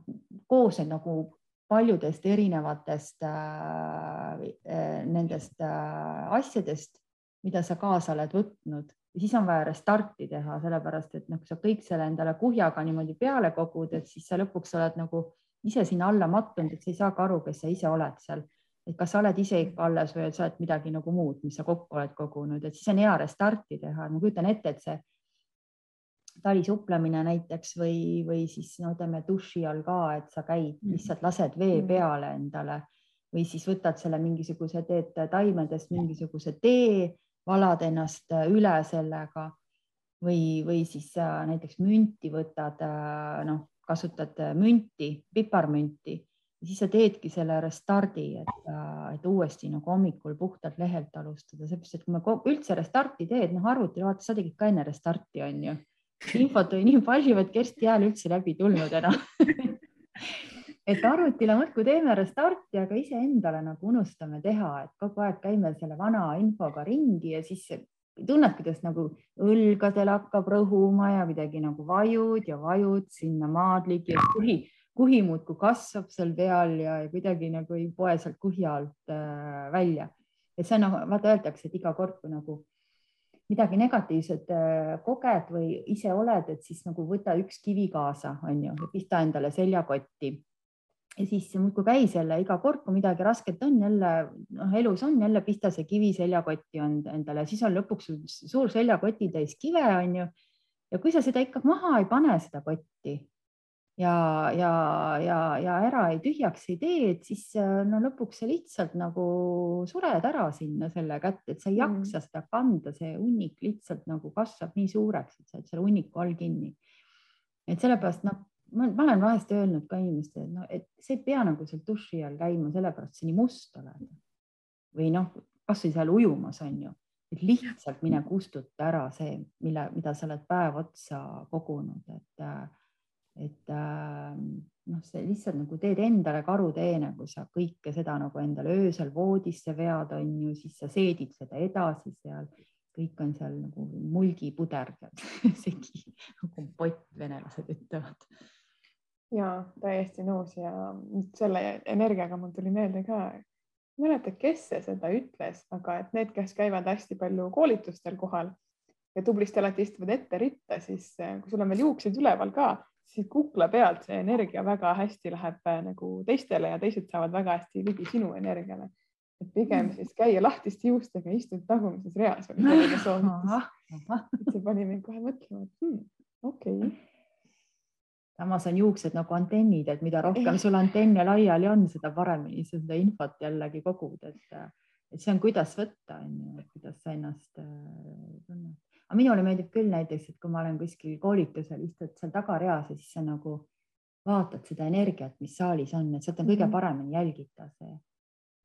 Speaker 3: koos nagu paljudest erinevatest äh, äh, nendest äh, asjadest, mida sa kaasa oled võtnud. Ja siis on vaja restarti teha, sellepärast et noh, kui sa kõik selle endale kuhjaga niimoodi peale kogud, et siis sa lõpuks oled nagu ise sinna alla mattunud, et sa ei saa ka aru, kes sa ise oled seal. et kas sa oled ise ikka alles või sa oled midagi nagu muud, mis sa kokku oled kogunud, et siis on hea restarti teha. ma kujutan ette, et see talisuuplemine näiteks või, või siis no ütleme duši all ka, et sa käid, mm. lihtsalt lased vee mm. peale endale või siis võtad selle mingisuguse, teed taimedest mingisuguse tee, valad ennast üle sellega või, või siis äh, näiteks münti võtad, äh, noh, kasutad münti, piparmünti siis sa teedki selle restardi, et, äh, et uuesti nagu hommikul puhtalt lehelt alustada, seepärast et kui me üldse restarti teed, noh arvutil vaata, sa tegid ka enne restarti, on ju. Infot oli nii palju, et Kersti hääl üldse läbi tulnud enam. (laughs) Et arvutile muudkui teeme restarti, aga iseendale nagu unustame teha, et kogu aeg käime selle vana infoga ringi ja siis tunned, kuidas nagu õlgadel hakkab rõhuma ja kuidagi nagu vajud ja vajud sinna maadligi kuhi, kuhi muudkui kasvab seal peal ja, ja kuidagi nagu ei poe sealt kuhja alt äh, välja. et see on nagu, vaata öeldakse, et iga kord, kui nagu midagi negatiivset äh, koged või ise oled, et siis nagu võta üks kivi kaasa, on ju, pista endale seljakotti. Ja siis muudkui käi selle iga kord, kui midagi rasket on, jälle noh, elus on jälle pista see kivi seljakotti on endale, siis on lõpuks suur seljakotitäis kive, on ju. ja kui sa seda ikka maha ei pane, seda kotti, ja, ja, ja, ja ära ei tühjaks ei tee, et siis no lõpuks sa lihtsalt nagu sured ära sinna selle kätte, et sa ei mm. jaksa mm. seda kanda, see hunnik lihtsalt nagu kasvab nii suureks, et sa oled selle hunniku all kinni. et sellepärast noh, ma olen vahest öelnud ka inimestele, et noh, et sa ei pea nagu seal duši all käima, sellepärast sa nii must oled. või noh, kasvõi seal ujumas on ju, et lihtsalt mine kustuta ära see, mille, mida sa oled päev otsa kogunud, et äh, et äh, noh, see lihtsalt nagu teed endale karuteene, kui sa kõike seda nagu endale öösel voodisse vead, on ju, siis sa seedid seda edasi seal, kõik on seal nagu mulgipuder (laughs) segi nagu kompott, venelased ütlevad.
Speaker 1: Ja täiesti nõus ja selle energiaga mul tuli meelde ka, ei mäleta, kes see seda ütles, aga et need, kes käivad hästi palju koolitustel kohal ja tublisti alati istuvad ette ritta, siis eh, kui sul on veel juuksed üleval ka, siis kukla pealt see energia väga hästi läheb eh, nagu teistele ja teised saavad väga hästi ligi sinu energiale. et pigem mm. siis käia lahtiste juustega, istud tagumises reas (laughs) see pani mind kohe mõtlema, et hmm, okei okay
Speaker 3: samas on juuksed nagu antennid, et mida rohkem sul antenne laiali on, seda paremini sa seda infot jällegi kogud, et, et see on, kuidas võtta, on ju, kuidas sa ennast äh, tunned. Aga minule meeldib küll näiteks, et kui ma olen kuskil koolitusel, istud seal tagareas ja siis sa nagu vaatad seda energiat, mis saalis on, et sealt on kõige mhm. paremini jälgitav see,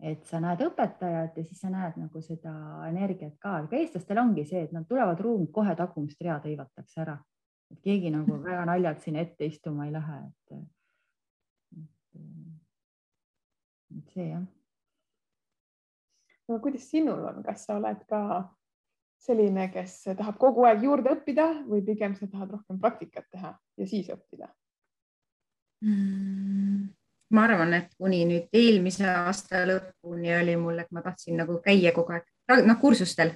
Speaker 3: et sa näed õpetajat ja siis sa näed nagu seda energiat ka, aga eestlastel ongi see, et nad tulevad ruumi, kohe tagumist read hõivatakse ära, et keegi nagu väga naljalt sinna ette istuma ei lähe, et, et, et see jah.
Speaker 1: aga kuidas sinul on, kas sa oled ka selline, kes tahab kogu aeg juurde õppida või pigem sa tahad rohkem praktikat teha ja siis õppida
Speaker 2: mm,? ma arvan, et kuni nüüd eelmise aasta lõpuni oli mul, et ma tahtsin nagu käia kogu aeg, noh, kursustel.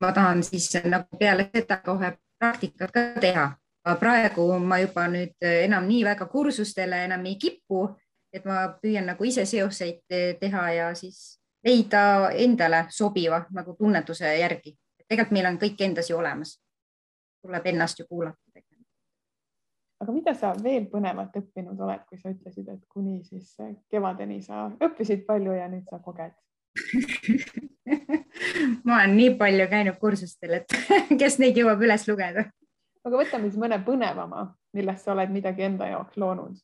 Speaker 2: ma tahan siis nagu peale seda kohe praktikat ka teha, aga praegu ma juba nüüd enam nii väga kursustele enam ei kipu, et ma püüan nagu ise seoseid teha ja siis leida endale sobiva nagu tunnetuse järgi. tegelikult meil on kõik endas ju olemas. tuleb ennast ju kuulata.
Speaker 1: aga mida sa veel põnevat õppinud oled, kui sa ütlesid, et kuni siis kevadeni sa õppisid palju ja nüüd sa koged (laughs) (laughs)
Speaker 2: ma olen nii palju käinud kursustel, et (laughs) kes neid jõuab üles lugeda.
Speaker 1: aga võtame siis mõne põnevama, millest sa oled midagi enda jaoks loonud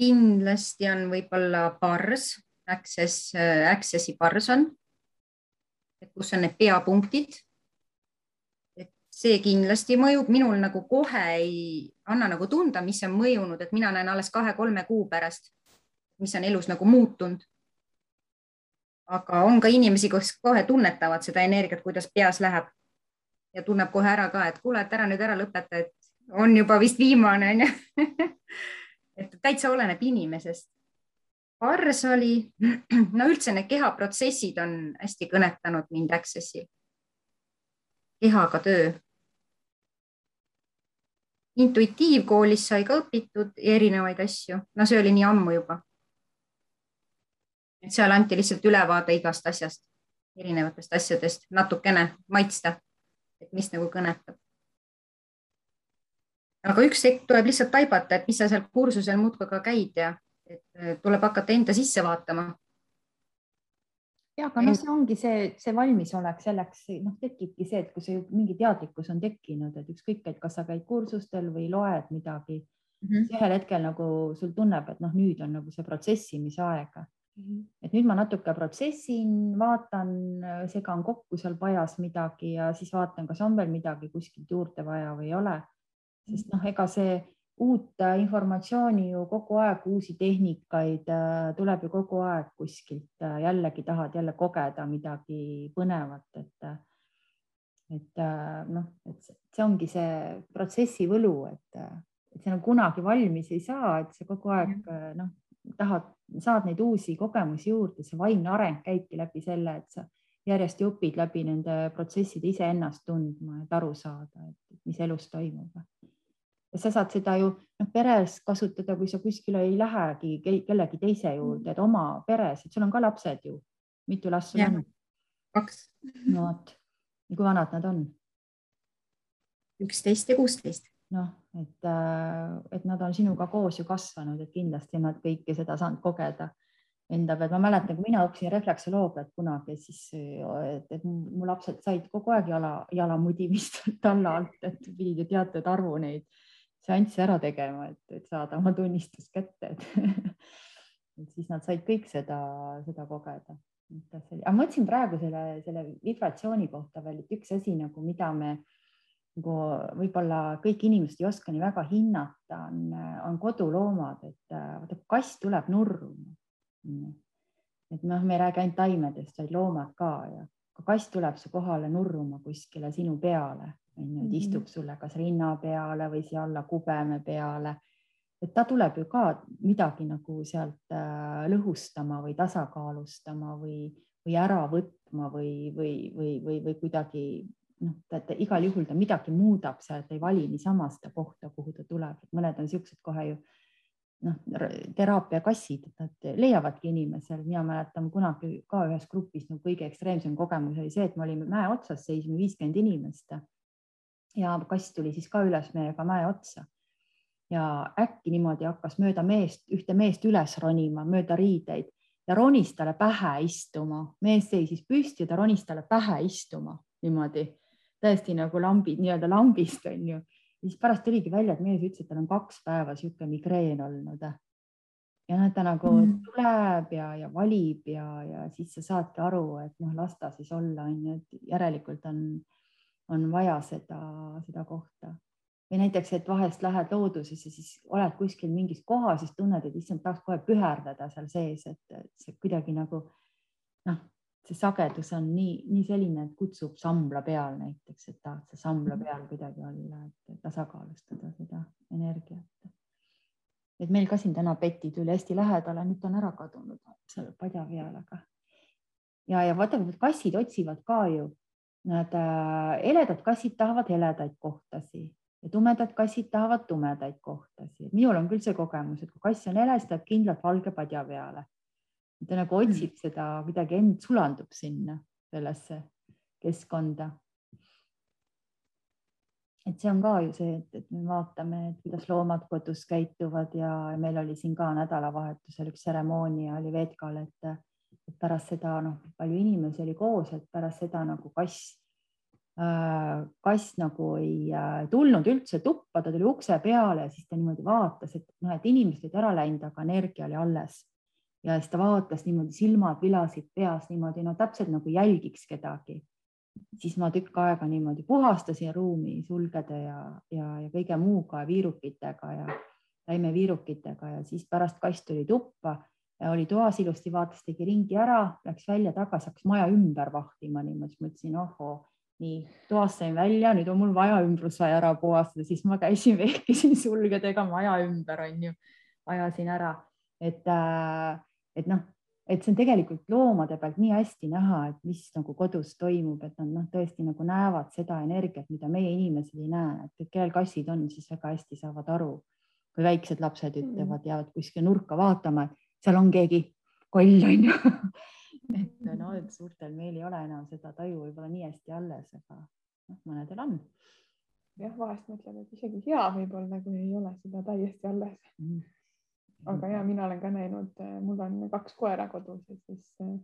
Speaker 2: kindlasti on võib-olla bars, Access, Accessi bars on, kus on need peapunktid. see kindlasti mõjub, minul nagu kohe ei anna nagu tunda, mis on mõjunud, et mina näen alles kahe-kolme kuu pärast, mis on elus nagu muutunud. Aga on ka inimesi, kes kohe tunnetavad seda energiat, kuidas peas läheb ja tunneb kohe ära ka, et kuule, et ära nüüd ära lõpeta, et on juba vist viimane onju (laughs) et täitsa oleneb inimesest. Ars oli, (clears throat) no üldse need kehaprotsessid on hästi kõnetanud mind Accessil. kehaga töö. intuitiivkoolis sai ka õpitud erinevaid asju, no see oli nii ammu juba. Et seal anti lihtsalt ülevaade igast asjast, erinevatest asjadest natukene maitsta, et mis nagu kõnetab aga üks hetk tuleb lihtsalt taibata, et mis sa seal kursusel muudkui ka käid ja et tuleb hakata enda sisse vaatama.
Speaker 3: ja, aga noh, see ongi see, see valmisolek selleks, noh, tekibki see, et kui see mingi teadlikkus on tekkinud, et ükskõik, et kas sa käid kursustel või loed midagi mm, -hmm. siis ühel hetkel nagu sul tunneb, et noh, nüüd on nagu see protsessimise aeg. Et nüüd ma natuke protsessin, vaatan, segan kokku seal pajas midagi ja siis vaatan, kas on veel midagi kuskilt juurde vaja või ei ole. Sest noh, ega see uut informatsiooni ju kogu aeg, uusi tehnikaid äh, tuleb ju kogu aeg kuskilt, äh, jällegi tahad jälle kogeda midagi põnevat, et et äh, noh, et see ongi see protsessi võlu, et, et see nagu kunagi valmis ei saa, et sa kogu aeg noh, tahad, saad neid uusi kogemusi juurde, see vaimne areng käibki läbi selle, et sa järjest õpid läbi nende protsesside iseennast tundma, et aru saada, et mis elus toimub ja sa saad seda ju noh, peres kasutada, kui sa kuskile ei lähegi kellegi teise juurde, et oma peres, et sul on ka lapsed ju. mitu last sul on?
Speaker 2: kaks.
Speaker 3: no vot, kui vanad nad on?
Speaker 2: üksteist ja kuusteist.
Speaker 3: Noh, et, äh, et nad on sinuga koos ju kasvanud, et kindlasti nad kõike seda saanud kogeda enda pealt. ma mäletan, kui mina õppisin refleksoloogiat kunagi, siis et, et mu lapsed said kogu aeg jala, jalamudimist (laughs) talla alt, et pidid teatud arvu neid seanssi ära tegema, et, et saada oma tunnistus kätte, et (laughs) siis nad said kõik seda, seda kogeda. aga ma mõtlesin praegu selle, selle vibratsiooni kohta veel, et üks asi nagu, mida me nagu võib-olla kõik inimesed ei oska nii väga hinnata, on, on koduloomad, et vaata kass tuleb nurruma. et noh, me ei räägi ainult taimedest, vaid loomad ka ja kui kass tuleb su kohale nurruma kuskile sinu peale, on ju, et mhm. istub sulle kas rinna peale või siia alla kubeme peale, et ta tuleb ju ka midagi nagu sealt äh, lõhustama või tasakaalustama või, või ära võtma või, või, või, või, või kuidagi noh, ta igal juhul ta midagi muudab seal, ta ei vali niisama seda kohta, kuhu ta tuleb, et mõned on niisugused kohe ju noh, teraapiakassid, et nad leiavadki inimesel, mina mäletan kunagi ka ühes grupis no kõige ekstreemsem kogemus oli see, et me olime mäe otsas, seisime viiskümmend inimest. Ja kass tuli siis ka üles meiega mäe otsa. Ja äkki niimoodi hakkas mööda meest, ühte meest üles ronima, mööda riideid ja ronis talle pähe istuma, mees seisis püsti ja ta ronis talle pähe istuma niimoodi täiesti nagu lambid, nii-öelda lambist on ju siis pärast tuligi välja, et mees ütles, et tal on kaks päeva niisugune migreen olnud. ja noh, ta nagu mm. tuleb ja, ja valib ja, ja siis sa saadki aru, et noh, las ta siis olla, on ju, et järelikult on, on vaja seda, seda kohta. või näiteks, et vahest lähed loodusesse, siis oled kuskil mingis kohas, siis tunned, et issand, tahaks kohe püherdada seal sees, et see kuidagi nagu noh see sagedus on nii, nii selline, et kutsub sambla peal näiteks, et tahad sa sambla peal kuidagi olla, et tasakaalustada seda energiat. et meil ka siin täna Peti tuli hästi lähedale, nüüd ta on ära kadunud seal padja peal, aga ja, ja vaata, kassid otsivad ka ju, nad äh, heledad kassid tahavad heledaid kohtasi ja tumedad kassid tahavad tumedaid kohtasi. minul on küll see kogemus, et kui kass on hele, siis ta läheb kindlalt valge padja peale ta nagu otsib seda kuidagi end, sulandub sinna sellesse keskkonda. et see on ka ju see, et, et me vaatame, et kuidas loomad kodus käituvad ja meil oli siin ka nädalavahetusel üks tseremoonia oli Veetkal, et, et pärast seda noh, palju inimesi oli koos, et pärast seda nagu kass äh, kass nagu ei äh, tulnud üldse tuppa, ta tuli ukse peale siis ta niimoodi vaatas, et noh, et inimesed olid ära läinud, aga energia oli alles ja siis ta vaatas niimoodi, silmad vilasid peas niimoodi, no täpselt nagu jälgiks kedagi. siis ma tükk aega niimoodi puhastasin ruumi sulgede ja, ja, ja kõige muuga, viirukitega ja taimeviirukitega ja siis pärast kass tuli tuppa ja oli toas ilusti, vaatas, tegi ringi ära, läks välja tagasi, hakkas maja ümber vahtima niimoodi, siis mõtlesin, ohoo, nii toast sain välja, nüüd on mul vaja ümbrus vaja ära puhastada, siis ma käisin, (laughs) vehkisin sulgedega maja ümber, on ju, ajasin ära, et äh, et noh, et see on tegelikult loomade pealt nii hästi näha, et mis nagu kodus toimub, et nad noh, tõesti nagu näevad seda energiat, mida meie inimesed ei näe, et kellel kassid on, siis väga hästi saavad aru, kui väiksed lapsed mm. ütlevad, jäävad kuskile nurka vaatama, et seal on keegi koll (laughs) on ju et no, et suurtel meil ei ole enam seda taju võib-olla nii hästi alles, aga noh, mõnedel on.
Speaker 1: jah, vahest mõtled, et isegi hea võib-olla, kui ei ole seda täiesti alles. Mm aga ja mina olen ka näinud, äh, mul on kaks koera kodus ja siis äh,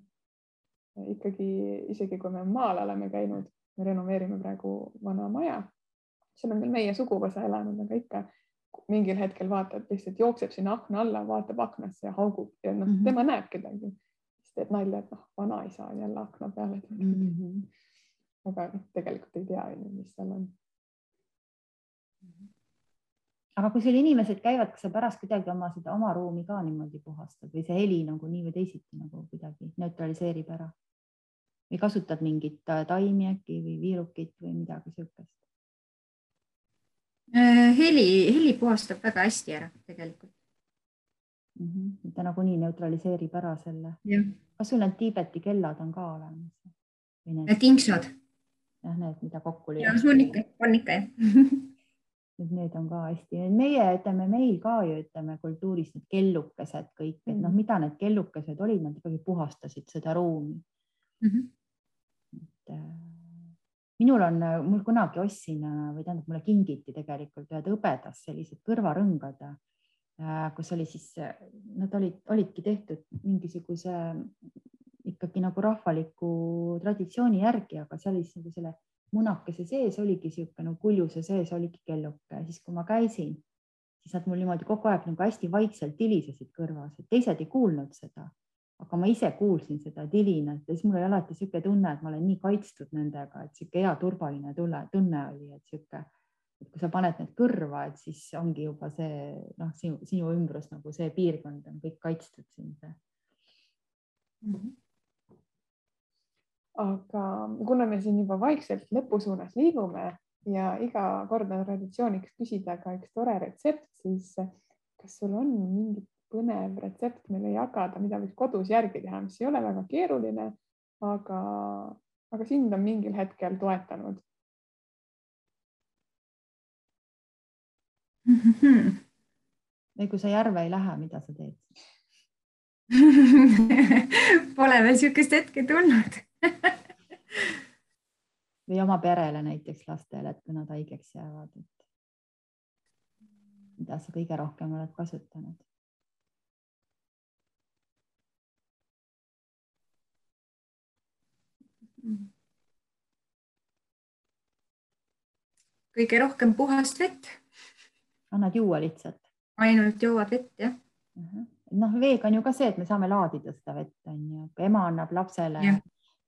Speaker 1: ikkagi isegi kui me maal oleme käinud, me renoveerime praegu vana maja, seal on küll meie suguvõsa elanud, aga ikka mingil hetkel vaatad, lihtsalt jookseb sinna akna alla, vaatab aknasse ja haugub ja noh mm -hmm., tema näeb kedagi, siis teed nalja, et noh, vanaisa on jälle akna peale tulnud mm. -hmm. aga noh, tegelikult ei tea, mis seal on.
Speaker 3: -hmm aga kui sul inimesed käivad, kas sa pärast kuidagi oma seda oma ruumi ka niimoodi puhastad või see heli nagu nii või teisiti nagu kuidagi neutraliseerib ära? või kasutad mingit äh, taimi äkki või viirukit või midagi niisugust?
Speaker 2: Äh, heli, heli puhastab väga hästi ära tegelikult
Speaker 3: mm. -hmm. ta nagunii neutraliseerib ära selle. kas sul need Tiibeti kellad on ka olemas?
Speaker 2: Need tingsad.
Speaker 3: jah, need, mida kokku
Speaker 2: lüüakse. on ikka, on ikka jah (laughs)
Speaker 3: et need on ka hästi, meie ütleme, meil ka ju ütleme kultuuris need kellukesed kõik, et noh, mm. mida need kellukesed olid, nad ikkagi puhastasid seda ruumi mm. -hmm. et äh, minul on, mul kunagi ostsin või tähendab, mulle kingiti tegelikult ühed hõbedas sellised kõrvarõngad äh,, kus oli siis, nad olid, olidki tehtud mingisuguse ikkagi nagu rahvaliku traditsiooni järgi, aga see oli siis nagu selle munakese sees oligi niisugune nagu kuljuse sees oligi kelluke, siis kui ma käisin, siis nad mul niimoodi kogu aeg nagu hästi vaikselt tilisesid kõrvas, et teised ei kuulnud seda. aga ma ise kuulsin seda tilinat ja siis mul oli alati niisugune tunne, et ma olen nii kaitstud nendega, et niisugune hea turvaline tunne, tunne oli, et niisugune, et kui sa paned need kõrva, et siis ongi juba see noh, sinu, sinu ümbrus nagu see piirkond on kõik kaitstud sind mm. -hmm.
Speaker 1: Aga kuna me siin juba vaikselt lõpu suunas liigume ja iga kord on traditsiooniks küsida ka üks tore retsept, siis kas sul on mingit põnev retsept meile jagada, mida võiks kodus järgi teha, mis ei ole väga keeruline, aga, aga sind on mingil hetkel toetanud
Speaker 3: mm? -hmm. või kui sa järve ei lähe, mida sa teed (laughs)
Speaker 2: Pole veel niisugust hetke tulnud (laughs)
Speaker 3: või oma perele näiteks lastele, et kui nad haigeks jäävad, et mida sa kõige rohkem oled kasutanud
Speaker 2: kõige rohkem puhast vett.
Speaker 3: annad juua lihtsalt?
Speaker 2: ainult joovad vett, jah uh.
Speaker 3: -huh. noh, veega on ju ka see, et me saame laadida seda vett, on ju, ema annab lapsele ja.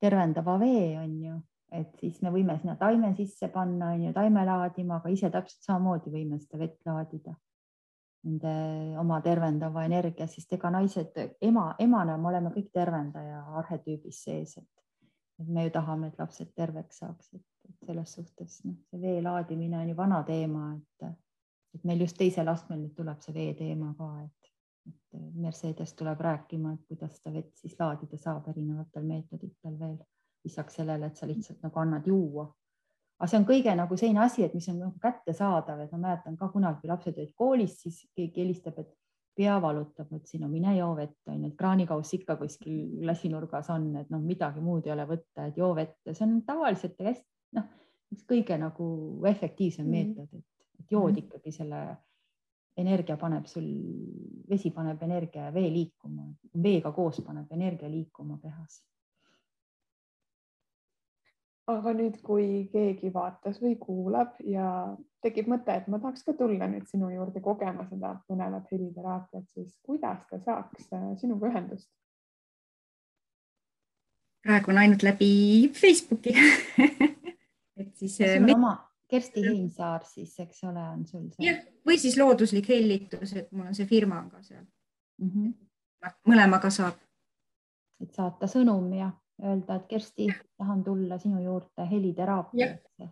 Speaker 3: Tervendava vee, on ju, et siis me võime sinna taime sisse panna, on ju, taime laadima, aga ise täpselt samamoodi võime seda vett laadida. Nende oma tervendava energia, sest ega naised, ema, emana me oleme kõik tervendaja arhetüübis sees, et me ju tahame, et lapsed terveks saaksid, et selles suhtes noh, see vee laadimine on ju vana teema, et, et meil just teisel astmel nüüd tuleb see vee teema ka, et, et Mercedes tuleb rääkima, et kuidas seda vett siis laadida saab erinevatel meetoditel veel lisaks sellele, et sa lihtsalt nagu annad juua. aga see on kõige nagu selline asi, et mis on nagu kättesaadav, et ma mäletan ka kunagi, lapsed olid koolis, siis keegi helistab, et pea valutab, ütlesin, no mine joo vett, onju, et kraanikauss ikka kuskil klassinurgas on, et noh, midagi muud ei ole võtta, et joo vett ja see on tavaliselt hästi noh, üks kõige nagu efektiivsem mm -hmm. meetod, et, et jood mm -hmm. ikkagi selle energia paneb sul, vesi paneb energia ja vee liikuma, veega koos paneb energia liikuma kehas
Speaker 1: aga nüüd, kui keegi vaatas või kuulab ja tekib mõte, et ma tahaks ka tulla nüüd sinu juurde kogema seda põnevat heliteraapiat, siis kuidas ta saaks äh, sinuga ühendust?
Speaker 2: praegu on ainult läbi Facebooki (laughs)
Speaker 3: et siis. sul on oma Kersti Heinsaar siis, eks ole, on sul see?
Speaker 2: jah, või siis looduslik hellitus, et mul on see firma on ka seal mm. -hmm. mõlemaga saab.
Speaker 3: et saata sõnum ja öelda, et Kersti, tahan tulla sinu juurde heliteraapiasse.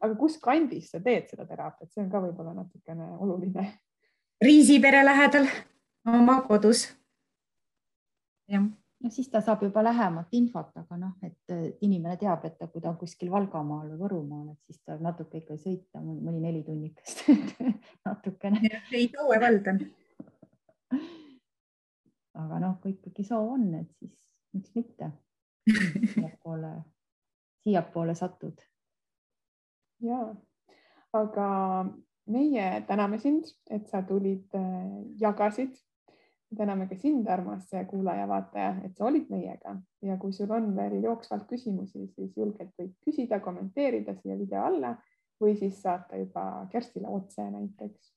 Speaker 1: aga kus kandis sa teed seda teraapiat, see on ka võib-olla natukene oluline.
Speaker 2: Riisipere lähedal, oma kodus. jah
Speaker 3: no siis ta saab juba lähemat infot, aga noh, et inimene teab, et kui ta on kuskil Valgamaal või Võrumaal, et siis tuleb natuke ikka sõita, mõni neli tunnikest (laughs) natukene.
Speaker 2: ei, Tõue vald on.
Speaker 3: aga noh, kui ikkagi soov on, et siis miks mitte siiapoole, siiapoole satud.
Speaker 1: ja, aga meie täname sind, et sa tulid, jagasid. Täname ka sind, armas kuulaja-vaataja, et sa olid meiega ja kui sul on veel jooksvalt küsimusi, siis julgelt võid küsida, kommenteerida siia video alla või siis saata juba Kerstile otse näiteks.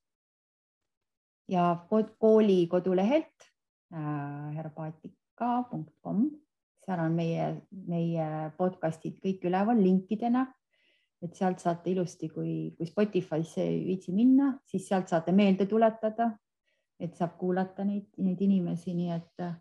Speaker 3: ja kooli kodulehelt äh, Herbaatik ka.com, seal on meie, meie podcast'id kõik üleval linkidena. et sealt saate ilusti, kui, kui Spotify'sse ei viitsi minna, siis sealt saate meelde tuletada, et saab kuulata neid, neid inimesi, nii et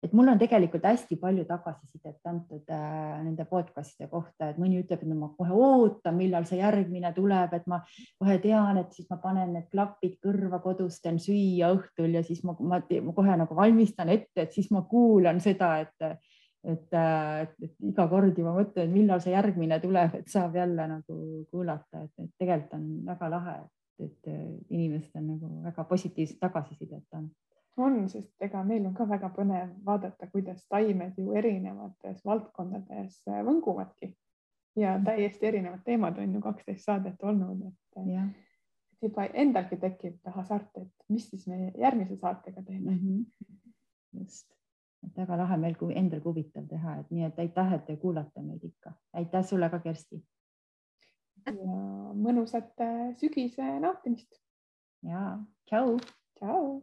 Speaker 3: et mul on tegelikult hästi palju tagasisidet antud äh, nende podcast'ide kohta, et mõni ütleb, et ma kohe ootan, millal see järgmine tuleb, et ma kohe tean, et siis ma panen need klapid kõrva kodus, teen süüa õhtul ja siis ma, ma, ma kohe nagu valmistan ette, et siis ma kuulan seda, et et, et, et iga kord juba mõtlen, millal see järgmine tuleb, et saab jälle nagu kuulata, et tegelikult on väga lahe, et inimesed on nagu väga positiivset tagasisidet andnud
Speaker 1: on, sest ega meil on ka väga põnev vaadata, kuidas taimed ju erinevates valdkondades äh, võnguvadki ja mm. täiesti erinevad teemad on ju kaksteist saadet olnud, et äh, ja. juba endalgi tekib hasart, et mis siis me järgmise saatega teeme mm. -hmm.
Speaker 3: just, et väga lahe meil endal huvitav teha, et nii et aitäh, et te kuulate meid ikka. aitäh sulle ka, Kersti.
Speaker 1: Ja mõnusat äh, sügise nautimist.
Speaker 3: ja tšau.
Speaker 1: tšau.